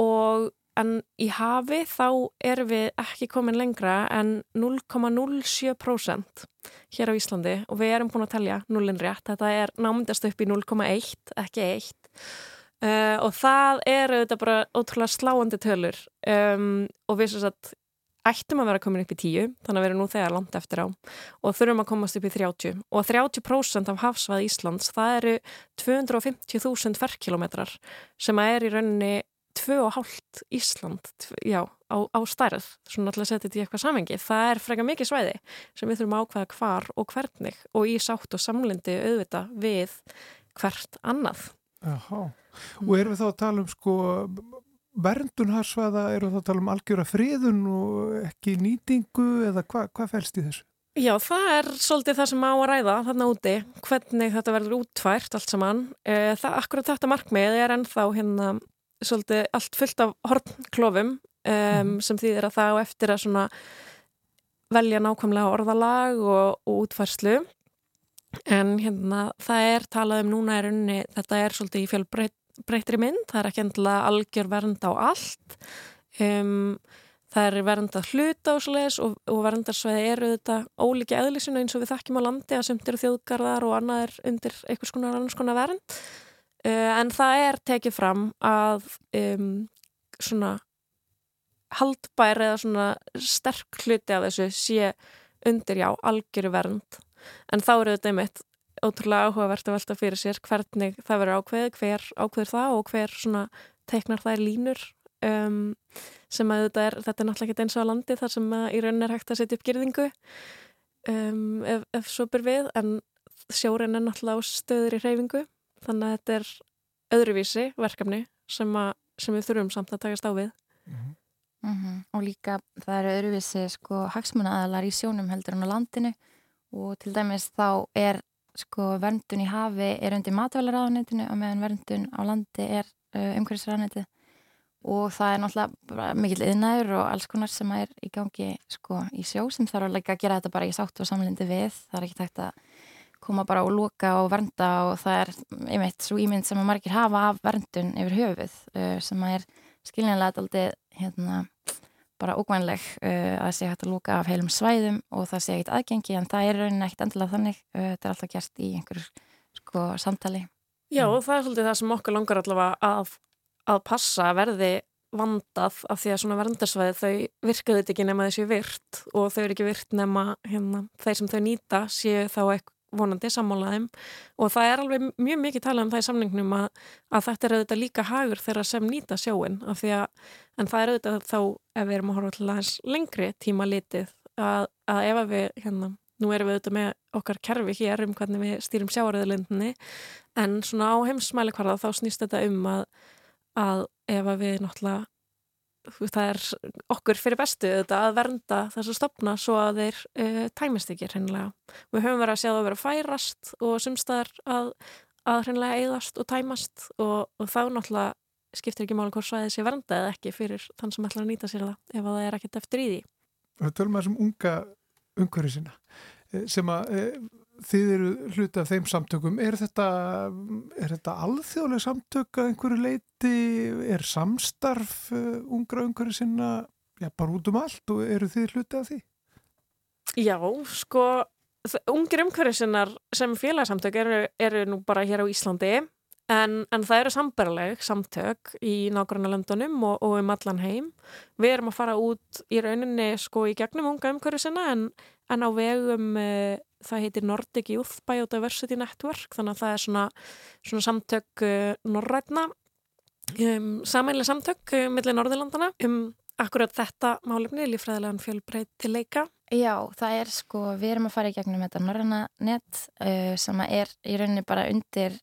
Og en í hafi þá erum við ekki komin lengra en 0,07% hér á Íslandi og við erum búin að telja nullin rétt, þetta er námyndast upp í 0,1, ekki 1 uh, og það er auðvitað bara ótrúlega sláandi tölur. Um, og við svo að ættum að vera komin upp í 10, þannig að við erum nú þegar langt eftir á og þurfum að komast upp í 30 og 30% af hafsvað Íslands það eru 250.000 ferkilometrar sem að er í rauninni tvö og hálft Ísland já, á, á stærð, svona alltaf setja þetta í eitthvað samengi, það er freka mikið svæði sem við þurfum að ákveða hvar og hvernig og í sátt og samlendi auðvita við hvert annað Jaha, og erum við þá að tala um sko verndunharsvæða, erum við þá að tala um algjöra friðun og ekki nýtingu eða hvað hva fælst í þessu? Já, það er svolítið það sem á að ræða þarna úti, hvernig þetta verður útvært allt saman. Eh, það, akkurat þetta markmið er ennþá hérna svolítið allt fullt af hornklofum um, mm. sem þýðir að það á eftir að svona velja nákvæmlega orðalag og, og útfærslu. En hérna það er talað um núna er unni, þetta er svolítið í fjölbreytri mynd, það er ekki endilega algjör vernd á allt. Um, það er vernd að hluta ásleis og, og verndarsveiði eru þetta ólíki eðlisuna eins og við þekkjum á landi að sumt eru þjóðgarðar og annað er undir einhvers konar annars konar vernd en það er tekið fram að um, svona haldbær eða svona sterk hluti af þessu sé undir já, algjöru vernd. En þá eru þetta einmitt ótrúlega áhugavert að velta fyrir sér hvernig það verður ákveð, hver ákveður það og hver svona teiknar það er línur um, sem að þetta er, þetta er náttúrulega ekki eins og að landi þar sem að í raunin er hægt að setja upp gerðingu um, ef, ef svo byr við en sjórin er náttúrulega á stöður í reyfingu þannig að þetta er öðruvísi verkefni sem, að, sem við þurfum samt að takast á við mm -hmm. Mm -hmm. og líka það eru öðruvísi sko hagsmunnaðalar í sjónum heldur en á landinu og til dæmis þá er sko verndun í hafi er undir matvælaráðanetinu og meðan verndun á landi er uh, umhverfisráðanetið og það er náttúrulega mikil yðnæður og alls konar sem er í gangi sko í sjó sem þarf að gera þetta bara í sátt og samlindi við, það er ekki tægt að koma bara og lóka og vernda og það er einmitt svo ímynd sem að margir hafa af verndun yfir höfuð uh, sem að er skiljanlega aldrei hérna bara ógvænleg uh, að sé hægt að lóka af heilum svæðum og það sé ekkit aðgengi en það er rauninni ekkit endilega þannig uh, þetta er alltaf gert í einhverju sko samtali. Já og það er svolítið það sem okkur langar allavega að, að passa verði vandað af því að svona verndarsvæði þau virkaðu ekki nema þessu virt og þau eru ekki virt nema hérna, þeir sem þau nýta séu þá vonandi sammálaðum og það er alveg mjög mikið talað um það í samningnum að, að þetta er auðvitað líka hagur þeirra sem nýta sjóin af því að, en það er auðvitað þá ef við erum að horfa til aðeins lengri tíma litið að, að ef við hérna, nú erum við auðvitað með okkar kerfi hér um hvernig við stýrum sjáaröðulindinni en svona á heimsmæli hverða þá snýst þetta um að ef við náttúrulega það er okkur fyrir bestu þetta, að vernda þess að stopna svo að þeir uh, tæmist ekki hreinlega. Við höfum verið að sjá það að vera færast og sumstaðar að, að hreinlega eigðast og tæmast og, og þá náttúrulega skiptir ekki máli hvort svæðið sé vernda eða ekki fyrir þann sem ætlar að nýta sér það ef það er ekkert eftir í því. Það tölum að sem unga umhverju sína eh, sem að eh, þið eru hluti af þeim samtökum er þetta, er þetta alþjóðlega samtök að einhverju leiti er samstarf uh, ungra umhverju sinna já, bara út um allt og eru þið hluti af því? Já, sko ungir umhverju sinnar sem félagsamtök eru, eru nú bara hér á Íslandi En, en það eru sambarleg samtök í nákvæmlega löndunum og, og um allan heim. Við erum að fara út í rauninni sko í gegnum unga umhverju sinna en, en á vegum uh, það heitir Nordic Youth Biodiversity Network þannig að það er svona, svona samtök uh, norrætna um, sameinlega samtök uh, millir Norðurlandana um akkurat þetta málefni, lífræðilegan fjölbreytileika? Já, það er sko, við erum að fara í gegnum þetta Norranna net uh, sem er í rauninni bara undir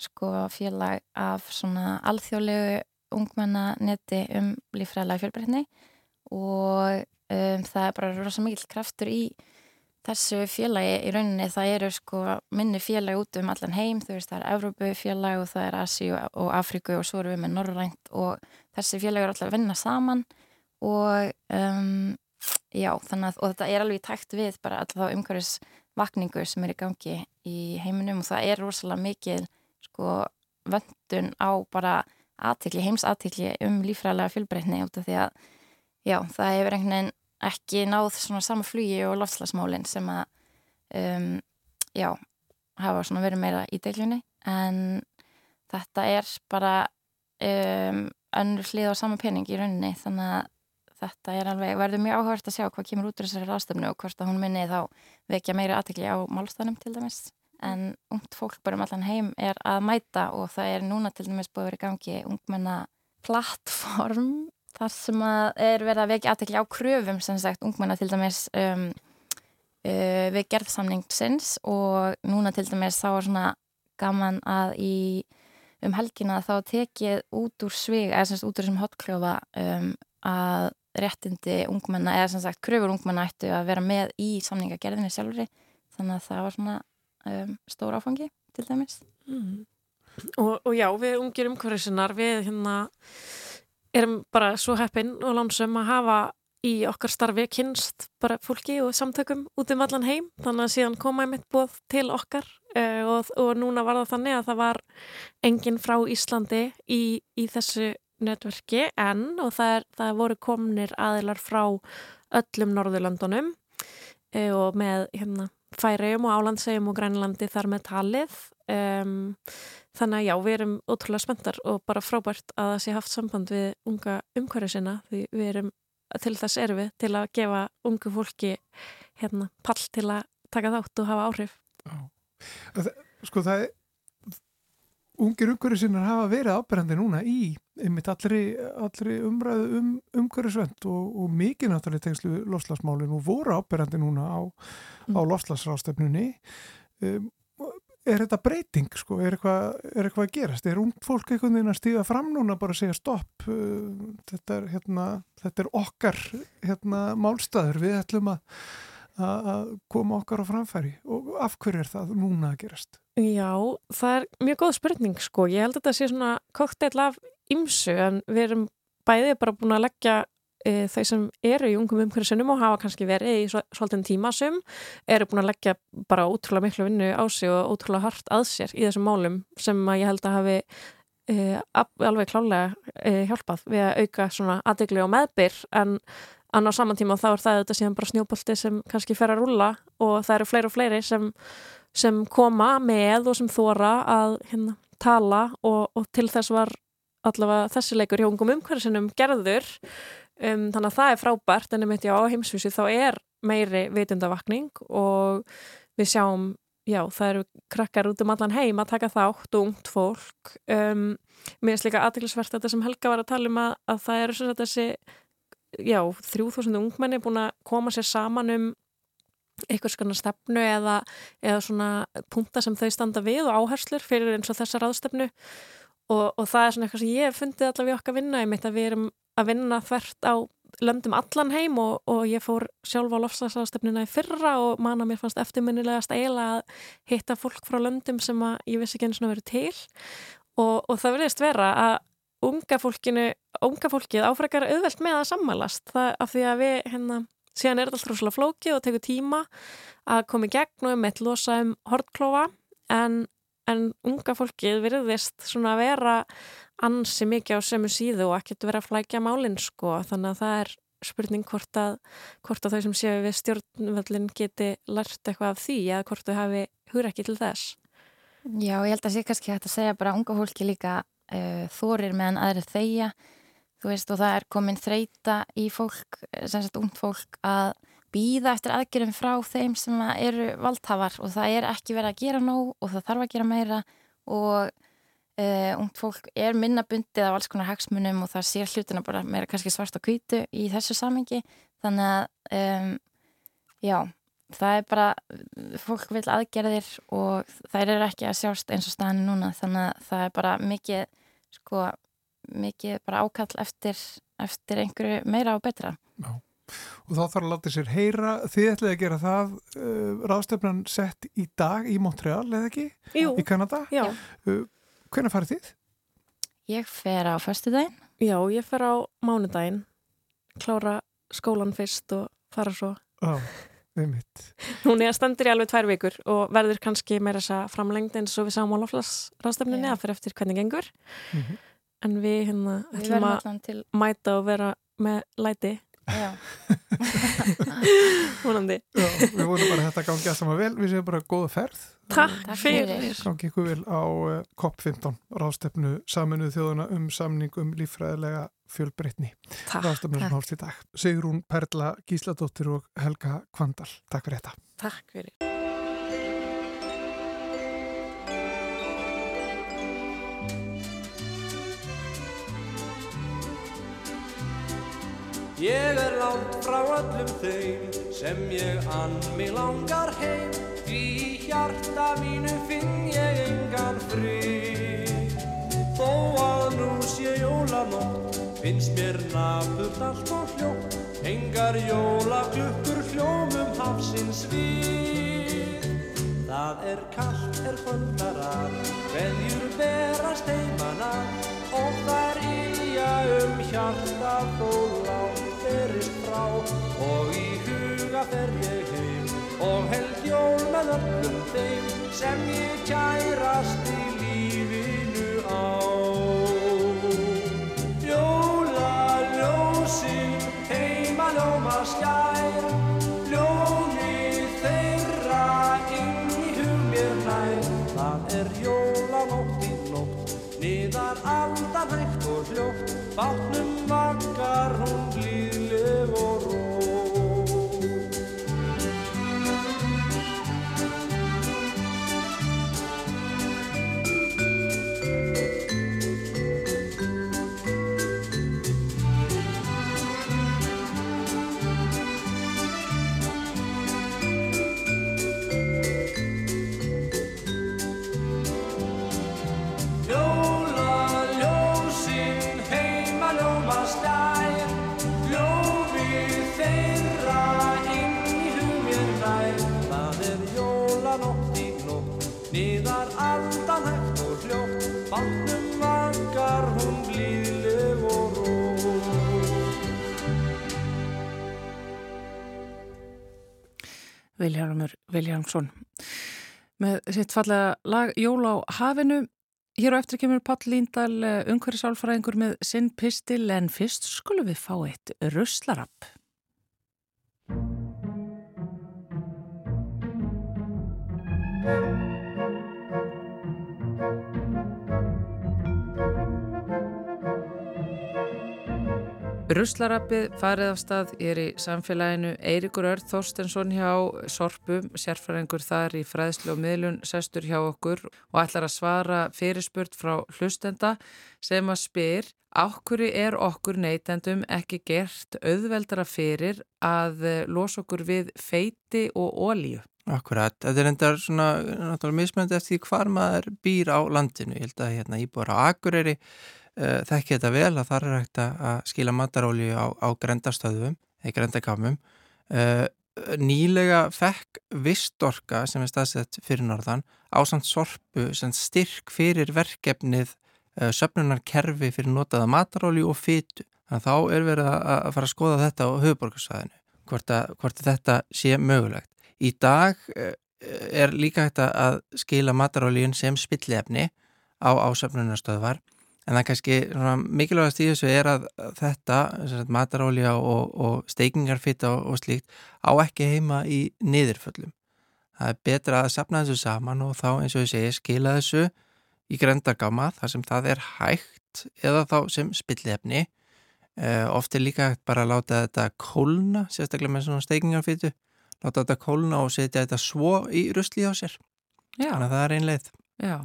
sko félag af svona alþjóðlegu ungmennanetti um lífræðilega fjölbreytni og um, það er bara rosa mikil kraftur í þessu félagi í rauninni það eru sko minni félagi út um allan heim, þú veist það er Evrópu félagi og það er Asi og Afriku og svo eru við með Norrænt og þessi félagi eru alltaf að vinna saman og um, já þannig að þetta er alveg tækt við bara alltaf umhverfis vakningu sem er í gangi í heiminum og það er rosalega mikil sko vöndun á bara aðtikli, heims aðtikli um lífræðilega fjölbreytni út af því að já, það hefur einhvern veginn ekki náð svona sama flugi og lofslagsmálinn sem að um, já, hafa svona verið meira í deilunni. En þetta er bara um, önnur hlið á sama pening í rauninni þannig að þetta er alveg, verður mjög áhört að sjá hvað kemur út úr þessari ráðstöfnu og hvort að hún minni þá vekja meira aðtekli á málstæðnum til dæmis. En ungt fólk bara um allan heim er að mæta og það er núna til dæmis búið að vera í gangi ungmenna plattform þar sem að er verið að vekja aðtekli á kröfum sem sagt ungmenna til dæmis um, uh, við gerðsamningsins og núna til dæmis þá er svona gaman að í um helgina þá tekið út úr svig eða semst út úr þessum hotkljófa um, að réttindi ungmenna eða sem sagt kröfur ungmenna ættu að vera með í samningagerðinni sjálfur þannig að það var svona um, stór áfangi til dæmis mm. og, og já, við ungir umhverfisinnar við hérna erum bara svo heppin og lánsum að hafa í okkar starfi kynst bara fólki og samtökum út um allan heim. Þannig að síðan koma ég mitt bóð til okkar uh, og, og núna var það þannig að það var enginn frá Íslandi í, í þessu netverki en og það, er, það voru komnir aðilar frá öllum Norðurlandunum e, og með hérna, færiðum og álandsegjum og grænlandi þar með talið. Um, þannig að já, við erum ótrúlega spenntar og bara frábært að það sé haft samband við unga umhverju sinna því við erum, til þess erum við til að gefa ungu fólki hérna, pall til að taka þátt og hafa áhrif. Já, sko það er ungir umhverju sinna hafa verið ábyrgandi núna í einmitt allri, allri umræðu um umhverjusvend og, og mikið náttúrulega tengslu lofslagsmálinn og voru ábyrjandi núna á, mm. á lofslagsrástefnunni um, er þetta breyting sko, er eitthvað, er eitthvað að gerast? Er ung fólk einhvern veginn að stíða fram núna bara að segja stopp uh, þetta, er, hérna, þetta er okkar hérna, málstæður við ætlum að að koma okkar á framfæri. Og af hverju er það núna að gerast? Já, það er mjög góð spurning sko, ég held að þetta sé svona kokteil af ymsu en við erum bæðið bara búin að leggja e, þau sem eru í ungum umhverfisunum og hafa kannski verið í svolítið tímasum eru búin að leggja bara ótrúlega miklu vinnu á sig og ótrúlega hart að sér í þessum málum sem að ég held að hafi e, alveg klálega e, hjálpað við að auka svona aðdegli og meðbyr. En en á saman tíma þá er það þetta síðan bara snjóbolti sem kannski fer að rulla og það eru fleiri og fleiri sem, sem koma með og sem þóra að hérna, tala og, og til þess var allavega þessi leikur hjá ungum umhverfisinum gerður. Um, þannig að það er frábært en einmitt já á heimsvísi þá er meiri vitundavakning og við sjáum já það eru krakkar út um allan heim að taka þátt og ungt fólk. Um, mér finnst líka aðtilsvert þetta sem Helga var að tala um að, að það eru þessi já, 3000 ungmenni búin að koma sér saman um eitthvað svona stefnu eða, eða svona punta sem þau standa við og áherslur fyrir eins og þessa ráðstefnu. Og, og það er svona eitthvað sem ég fundið allavega okkar vinna, ég mitt að við erum að vinna þvert á löndum allan heim og, og ég fór sjálf á lofslagsráðstefnuna í fyrra og manna mér fannst eftirminnilegast eiginlega að hitta fólk frá löndum sem að ég vissi ekki eins og verið til. Og, og það verðist vera að unga fólkinu, unga fólkið áfrekar auðvelt með að sammælast. Það af því að við hérna síðan er þetta alltaf rosalega flókið og tekur tíma að koma í gegn og um eitt losa um hortklófa en en unga fólkið virðist svona að vera ansi mikið á sömu síðu og ekkert vera að flækja málinn sko. Þannig að það er spurning hvort að, hvort að þau sem séu við stjórnvöldin geti lært eitthvað af því eða hvort þau hafi hugur ekki til þess. Já, ég held að sé kannski hægt að segja bara unga fólki líka uh, þorir meðan aðri þeia þú veist og það er komin þreita í fólk, sem sagt ungt fólk að býða eftir aðgerðum frá þeim sem eru valdhafar. Og það er ekki verið að gera nóg og það þarf að gera meira. Og uh, ungt fólk er minna bundið af alls konar hagsmunum og það sér hlutina bara meira kannski svart og hvítu í þessu samengi þannig að um, já, það er bara fólk vil aðgerðir og þær eru ekki að sjást eins og staðinu núna. Þannig að það er bara mikið sko, mikið bara ákall eftir, eftir einhverju meira og betra Já og þá þarf að láta sér heyra þið ætlaði að gera það uh, ráðstefnan sett í dag í Montreal eða ekki? Jú. Í Kanada? Já. Uh, Hvernig farið þið? Ég fer á förstu daginn. Já, ég fer á mánudaginn, klára skólan fyrst og fara svo. Já. Hún er stendur í alveg tvær vikur og verður kannski meira þess að framlengd eins og við sáum á loflas ráðstefninni að fyrir eftir hvernig gengur. Mm -hmm. En við hérna ætlum að til, mæta og vera með læti. Já, við vorum bara að þetta gangi að sama vel, við séum bara góða ferð. Takk fyrir. Gangi ykkur vel á uh, COP15 ráðstefnu saminuð þjóðuna um samning um líffræðilega fjölbreytni. Ráðstefnu sem hálst í dag. Sigrún Perla Gísladóttir og Helga Kvandal. Takk fyrir þetta. Takk fyrir. Ég er langt frá öllum þeim sem ég ann mig langar heim. Því í hjarta mínu finn ég engan frið. Þó að nú sé jólanótt finnst mér nafnult allt og hljótt Engar jólaklukkur hljómum hafsins við. Það er kallt, er kvöldarar, veðjur berast heimana. Og þær ylja um hjarta þó látt ferist frá. Og í huga fer ég heim og held jól með öllum þeim sem ég kærast Viljarmur Viljarmsson með sitt fallega lag Jól á hafinu. Hér á eftir kemur Pall Líndal umhverjusálfræðingur með sinn pistil en fyrst skulum við fá eitt ruslarapp. Ruslarappið farið af stað er í samfélaginu Eirikur Örð Þorstensson hjá Sorpum, sérfræðingur þar í fræðslu og miðlun sestur hjá okkur og ætlar að svara fyrirspurt frá hlustenda sem að spyr Ákvöru er okkur neytendum ekki gert auðveldara fyrir að losa okkur við feiti og ólíu? Akkurat, þetta er endar svona náttúrulega mismöndi eftir hvar maður býr á landinu. Ég held að hérna íbúar á Akureyri þekki þetta vel að það er hægt að skila mataróli á, á grendastöðum eða grendakamum. Uh, nýlega fekk Vistorka sem er staðsett fyrir norðan á samt sorpu sem styrk fyrir verkefnið uh, söpnunarkerfi fyrir notaða mataróli og fytu. Þannig að þá er verið að, að fara að skoða þetta á höfuborgarsvæðinu, hvort, hvort þetta sé mögulegt. Í dag er líka hægt að skila matarólíun sem spillefni á ásöfnunarstöðvar en það kannski mikilvægast í þessu er að þetta, matarólíja og, og steikingarfitta og, og slíkt á ekki heima í niðurföllum. Það er betra að sapna þessu saman og þá eins og ég segi skila þessu í grendargama þar sem það er hægt eða þá sem spillefni. Uh, oft er líka hægt bara að láta þetta kólna, sérstaklega með svona steikingarfittu láta þetta kólna og setja þetta svo í rusli á sér. Já. Þannig að það er ein leið. Já,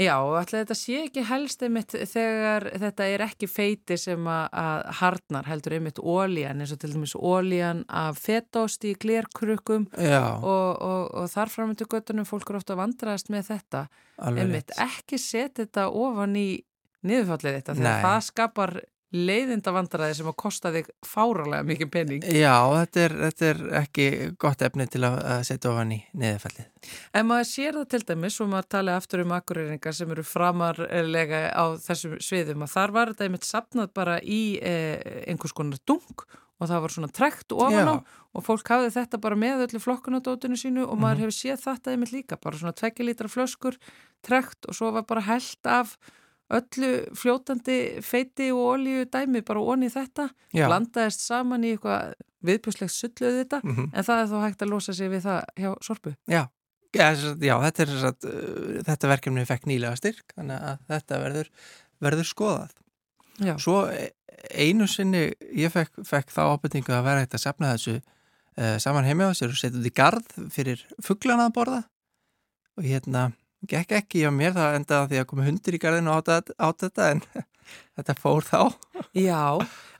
já og alltaf þetta sé ekki helst einmitt þegar þetta er ekki feiti sem að harnar heldur einmitt ólíjan eins og til dæmis ólíjan af fetost í glerkrukkum og, og, og þarfram til göttunum fólk eru ofta vandraðast með þetta. Alveg einmitt rétt. ekki setja þetta ofan í niðurfallið þetta þegar það skapar leiðinda vandræði sem að kosta þig fáralega mikið penning. Já, þetta er, þetta er ekki gott efni til að setja ofan í neðafallið. En maður sér það til dæmis og maður tala aftur um akkurýringar sem eru framarlega á þessum sviðum að þar var þetta einmitt sapnað bara í eh, einhvers konar dung og það var svona trekt ofan á og fólk hafði þetta bara með öllu flokkunadótinu sínu og maður mm -hmm. hefur séð þetta einmitt líka, bara svona tvekki flöskur, trekt og svo var bara held af öllu fljótandi feiti og olíu dæmi bara onni þetta, Já. blandaðist saman í eitthvað viðbjörnslegt sulluð þetta mm -hmm. en það er þó hægt að losa sig við það hjá sorpu. Já, Já, þetta, er, satt, uh, þetta verkefni fekk nýlega styrk, þannig að þetta verður, verður skoðað. Já. Svo einu sinni ég fekk, fekk þá ábyrtingu að vera eitt að sapna þessu uh, saman sér og setja þetta í gard fyrir fugglana að borða og hérna Gekk ekki á mér, það endaði því að komi hundir í garðinu át þetta en þetta fór þá. Já,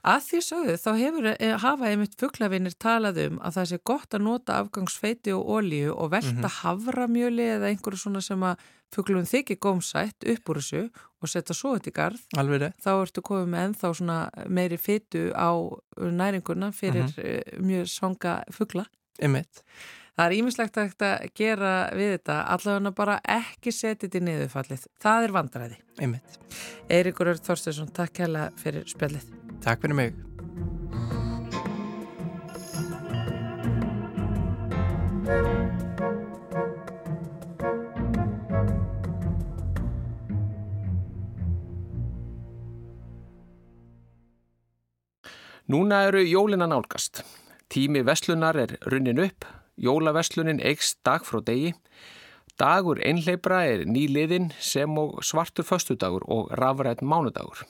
að því sögðu þá hefur, eh, hafa einmitt fugglavinnir talað um að það sé gott að nota afgangsfeiti og ólíu og velta mm -hmm. havramjöli eða einhverju svona sem að fugglum þykir gómsætt upp úr þessu og setja svo þetta í garð. Alveg. Þá ertu komið með ennþá svona meiri feitu á næringuna fyrir mm -hmm. mjög svanga fuggla. Emitt. Það er ímislegt að gera við þetta, allavega bara ekki setja þetta í niðurfallið. Það er vandræði. Einmitt. Eirikur Örd Þorstesson, takk hella fyrir spjallið. Takk fyrir mig. Núna eru jólina nálgast. Tími Veslunar er runnin upp Jólaverslunin eikst dag frá degi. Dagur einleipra er nýliðin sem og svartur föstudagur og rafrætt mánudagur.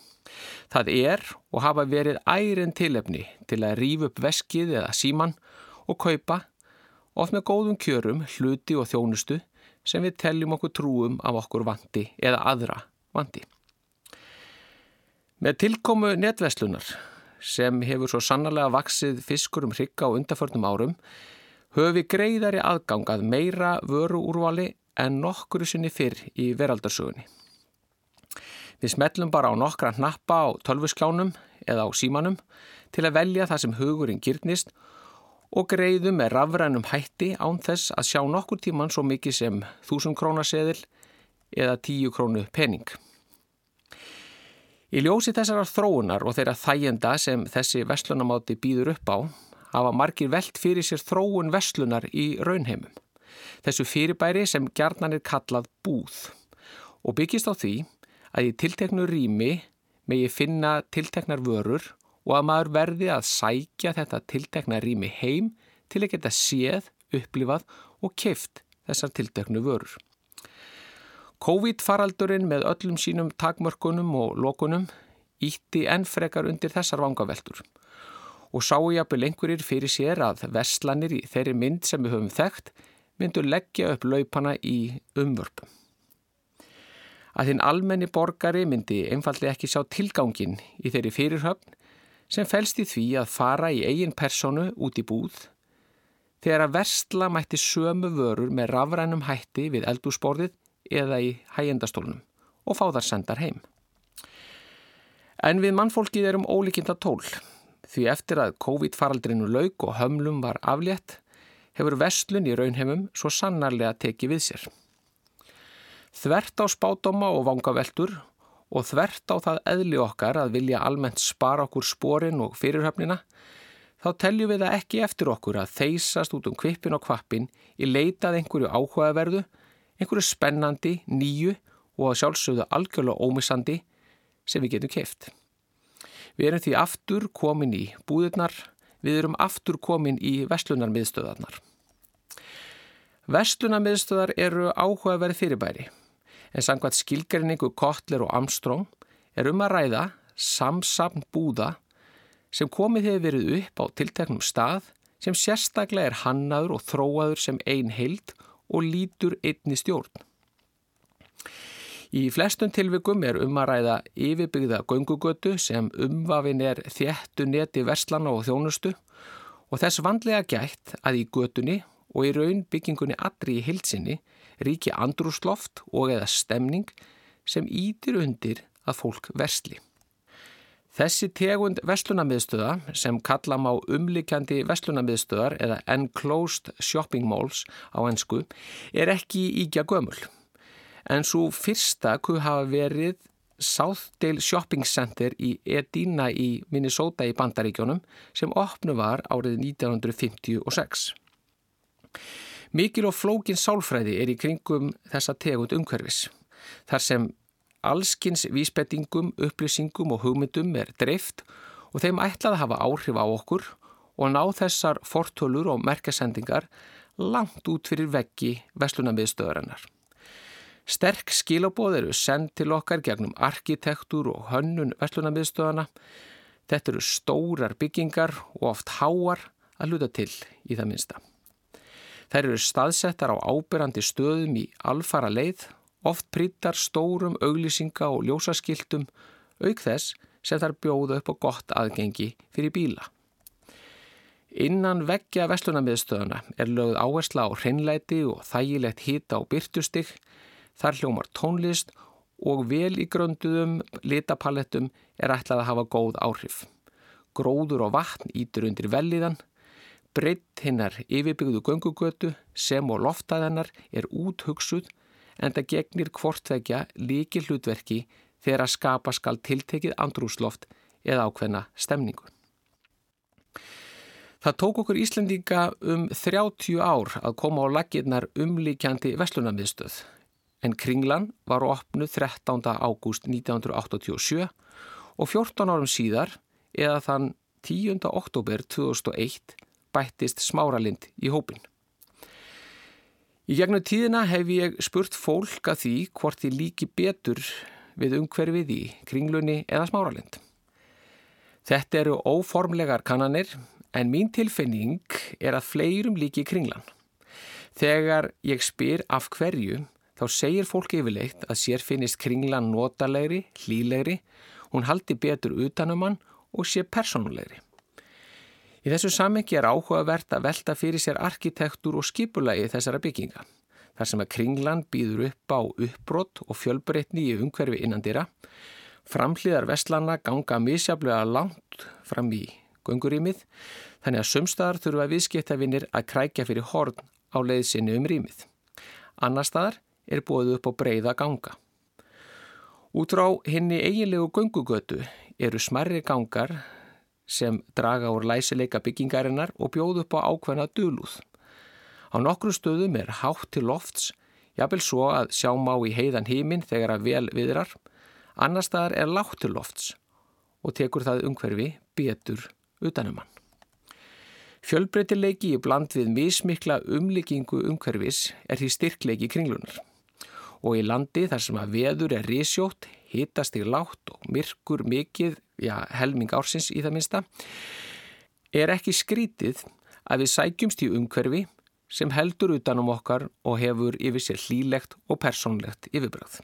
Það er og hafa verið ærin tilefni til að rýfa upp veskið eða síman og kaupa, of með góðum kjörum, hluti og þjónustu sem við telljum okkur trúum af okkur vandi eða aðra vandi. Með tilkomu netverslunar sem hefur svo sannarlega vaksið fiskur um hrygga á undarförnum árum höfi greiðari aðgang að meira vöru úrvali en nokkuru sinni fyrr í veraldarsögunni. Við smellum bara á nokkra hnappa á tölvuskjánum eða á símanum til að velja það sem hugurinn gyrnist og greiðum með rafrænum hætti án þess að sjá nokkur tíman svo mikið sem þúsund krónaseðil eða tíu krónu pening. Í ljósi þessar þróunar og þeirra þægjenda sem þessi vestlunamáti býður upp á hafa margir veld fyrir sér þróun vestlunar í raunheimum. Þessu fyrirbæri sem gjarnan er kallað búð og byggist á því að í tilteknu rými megi finna tilteknar vörur og að maður verði að sækja þetta tiltekna rými heim til að geta séð, upplifað og keft þessar tilteknu vörur. COVID-faraldurinn með öllum sínum takmörkunum og lokunum ítti enn frekar undir þessar vangaveltur og sáu jafnvel einhverjir fyrir sér að vestlanir í þeirri mynd sem við höfum þekkt myndu leggja upp laupana í umvörpum. Að þinn almenni borgari myndi einfallega ekki sjá tilgangin í þeirri fyrirhöfn sem fælst í því að fara í eigin personu út í búð þegar að vestla mætti sömu vörur með rafrænum hætti við eldúsborðið eða í hægjendastólunum og fá þar sendar heim. En við mannfólkið erum ólíkinda tól Því eftir að COVID-faraldrinu lauk og hömlum var aflétt, hefur vestlun í raunheimum svo sannarlega tekið við sér. Þvert á spátoma og vangaveltur og þvert á það eðli okkar að vilja almennt spara okkur sporin og fyrirhöfnina, þá teljum við það ekki eftir okkur að þeysast út um kvipin og kvappin í leitað einhverju áhugaverðu, einhverju spennandi, nýju og að sjálfsögðu algjörlega ómissandi sem við getum keift. Við erum því aftur komin í búðirnar, við erum aftur komin í vestlunarmiðstöðarnar. Vestlunarmiðstöðar eru áhugaverð fyrirbæri, en sangvað skilgerinningu Kotler og Armstrong er um að ræða samsam búða sem komið hefur verið upp á tilteknum stað sem sérstaklega er hannaður og þróaður sem ein heild og lítur einni stjórn. Í flestum tilvikum er um að ræða yfirbyggða göngugötu sem umvafin er þéttu neti verslana og þjónustu og þess vandlega gætt að í götunni og í raun byggingunni allri í hilsinni ríki andrúsloft og eða stemning sem ítir undir að fólk versli. Þessi tegund vestlunamiðstöða sem kalla má umlikjandi vestlunamiðstöðar eða enclosed shopping malls á ennsku er ekki íkja gömul en svo fyrsta kuð hafa verið Southdale Shopping Center í Edina í Minnesota í Bandaríkjónum sem opnu var árið 1956. Mikil og flókin sálfræði er í kringum þessa tegund umhverfis. Þar sem allskins vísbettingum, upplýsingum og hugmyndum er dreift og þeim ætlað að hafa áhrif á okkur og ná þessar fortölur og merkasendingar langt út fyrir veggi vestlunamiðstöðarinnar. Sterk skilabóð eru send til okkar gegnum arkitektur og hönnun verslunarmiðstöðana. Þetta eru stórar byggingar og oft háar að luta til í það minsta. Þær eru staðsettar á ábyrrandi stöðum í alfara leið, oft prýttar stórum auglýsinga og ljósaskiltum, auk þess sem þær bjóða upp á gott aðgengi fyrir bíla. Innan veggja vestlunarmiðstöðana er lögð áhersla á hreinleiti og þægilegt hýta og byrtustig Þar hljómar tónlist og vel í grönduðum litapalettum er ætlað að hafa góð áhrif. Gróður og vatn ítur undir velliðan, breytt hinnar yfirbyggðu göngugötu sem og loftæðanar er úthugsuð en það gegnir hvortvekja líki hlutverki þegar að skapa skal tiltekið andrúsloft eða ákveðna stemningu. Það tók okkur Íslandinga um 30 ár að koma á laginnar umlíkjandi vestlunamiðstöð en Kringlan var opnuð 13. ágúst 1987 og 14 árum síðar eða þann 10. oktober 2001 bættist smáralind í hópin. Í gegnum tíðina hef ég spurt fólk að því hvort ég líki betur við umhverfið í kringlunni eða smáralind. Þetta eru óformlegar kannanir en mín tilfinning er að fleirum líki kringlan. Þegar ég spyr af hverju þá segir fólk yfirleitt að sér finnist kringlan notalegri, hlýlegri, hún haldi betur utanum hann og sé personulegri. Í þessu samengi er áhugavert að velta fyrir sér arkitektur og skipulagi þessara bygginga. Þar sem að kringlan býður upp á uppbrott og fjölbreytni í umhverfi innandira, framhlýðar vestlana ganga misjaflega langt fram í göngurímið, þannig að sumstaðar þurfa viðskiptafinir að krækja fyrir horn á leiðsinni um rímið. Annar staðar er búið upp á breyða ganga. Út frá henni eiginlegu göngugötu eru smerri gangar sem draga úr læsileika byggingarinnar og bjóð upp á ákveðna dölúð. Á nokkru stöðum er hátt til lofts, jafnvel svo að sjá má í heiðan heiminn þegar að vel viðrar, annar staðar er látt til lofts og tekur það umhverfi betur utanum hann. Fjölbreytileiki í bland við mismikla umlikingu umhverfis er því styrkleiki kringlunar og í landi þar sem að veður er risjótt, hitast í látt og myrkur mikið, já helming ársins í það minsta, er ekki skrítið að við sækjumst í umhverfi sem heldur utanum okkar og hefur yfir sér hlílegt og persónlegt yfirbröð.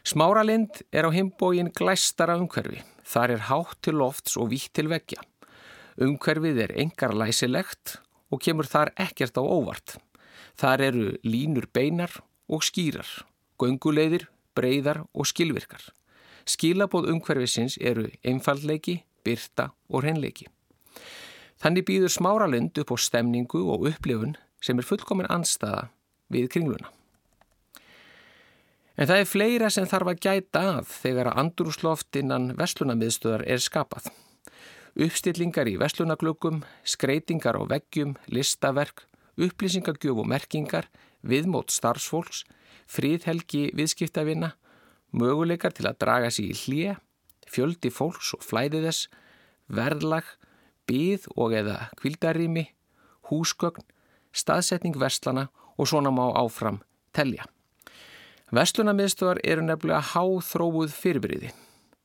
Smáralind er á himbógin glæstara umhverfi. Þar er hátt til lofts og vítt til veggja. Umhverfið er engar læsilegt og kemur þar ekkert á óvart. Þar eru línur beinar og skýrar, gönguleiðir, breyðar og skilvirkar. Skilabóð umhverfisins eru einfallleiki, byrta og hreinleiki. Þannig býður smáralind upp á stemningu og upplifun sem er fullkomin anstaða við kringluna. En það er fleira sem þarf að gæta af þegar að andrúsloft innan vestlunamiðstöðar er skapað. Uppstillingar í vestlunaglöggum, skreitingar á veggjum, listaverk, upplýsingagjöf og merkingar viðmót starfsfólks, fríðhelgi viðskiptavinna, möguleikar til að draga sig í hlýja, fjöldi fólks og flæði þess, verðlag, byð og eða kvildarými, húsgögn, staðsetning verslana og svona má áfram telja. Vestlunamiðstofar eru nefnilega háþróuð fyrirbyrði,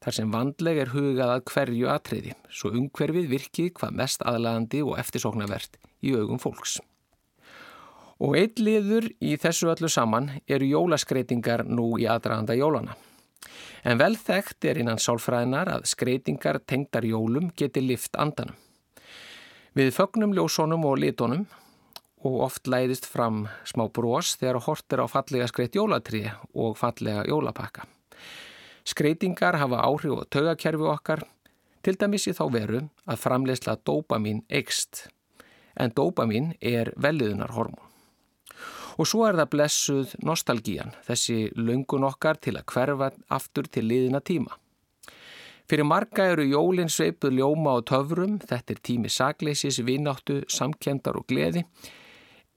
þar sem vandleg er hugað að hverju atriði, svo umhverfið virkið hvað mest aðlagandi og eftirsóknarvert í augum fólks. Og eitt liður í þessu öllu saman eru jólaskreitingar nú í aðdraganda jólana. En vel þekkt er innan sálfræðinar að skreitingar tengdar jólum geti lift andanum. Við fögnum ljósónum og litónum og oft læðist fram smá brós þegar hortir á fallega skreitt jólatriði og fallega jólapakka. Skreitingar hafa áhrif og tögakerfi okkar, til dæmis í þá veru að framleysla dopamin eikst, en dopamin er veliðunarhormón. Og svo er það blessuð nostalgían, þessi löngun okkar til að hverfa aftur til liðina tíma. Fyrir marga eru jólinn sveipuð ljóma og töfrum, þetta er tími sagleysis, vináttu, samkendar og gleði.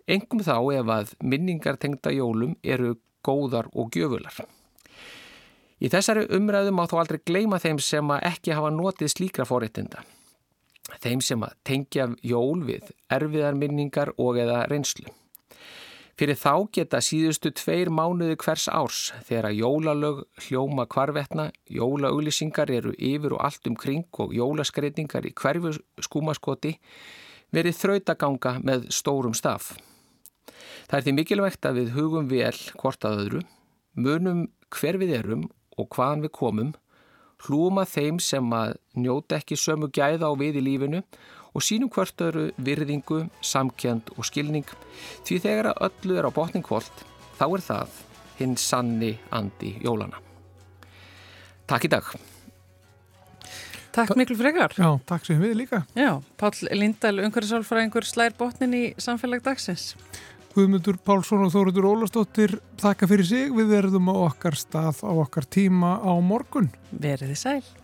Engum þá ef að minningar tengda jólum eru góðar og gjöfular. Í þessari umræðu má þó aldrei gleima þeim sem ekki hafa notið slíkra forréttinda. Þeim sem tengja jól við erfiðar minningar og eða reynslu. Fyrir þá geta síðustu tveir mánuði hvers árs þegar jólalög hljóma kvarvetna, jólauglissingar eru yfir og allt um kring og jólaskreitingar í hverfu skúmaskoti verið þrautaganga með stórum staf. Það er því mikilvægt að við hugum vel hvort að öðru, munum hver við erum og hvaðan við komum, hlúma þeim sem að njóta ekki sömu gæða á við í lífinu og sínum hvert öru virðingu, samkjönd og skilning því þegar að öllu er á botningkvolt þá er það hinn sanni andi jólana. Takk í dag. Takk miklu frekar. Já, takk sem við líka. Já, Pál Lindahl, umhverfisálfræðingur, slær botnin í samfélag dagsins. Guðmundur Pálsson og Þóruður Ólastóttir þakka fyrir sig. Við verðum á okkar stað á okkar tíma á morgun. Verðið sæl.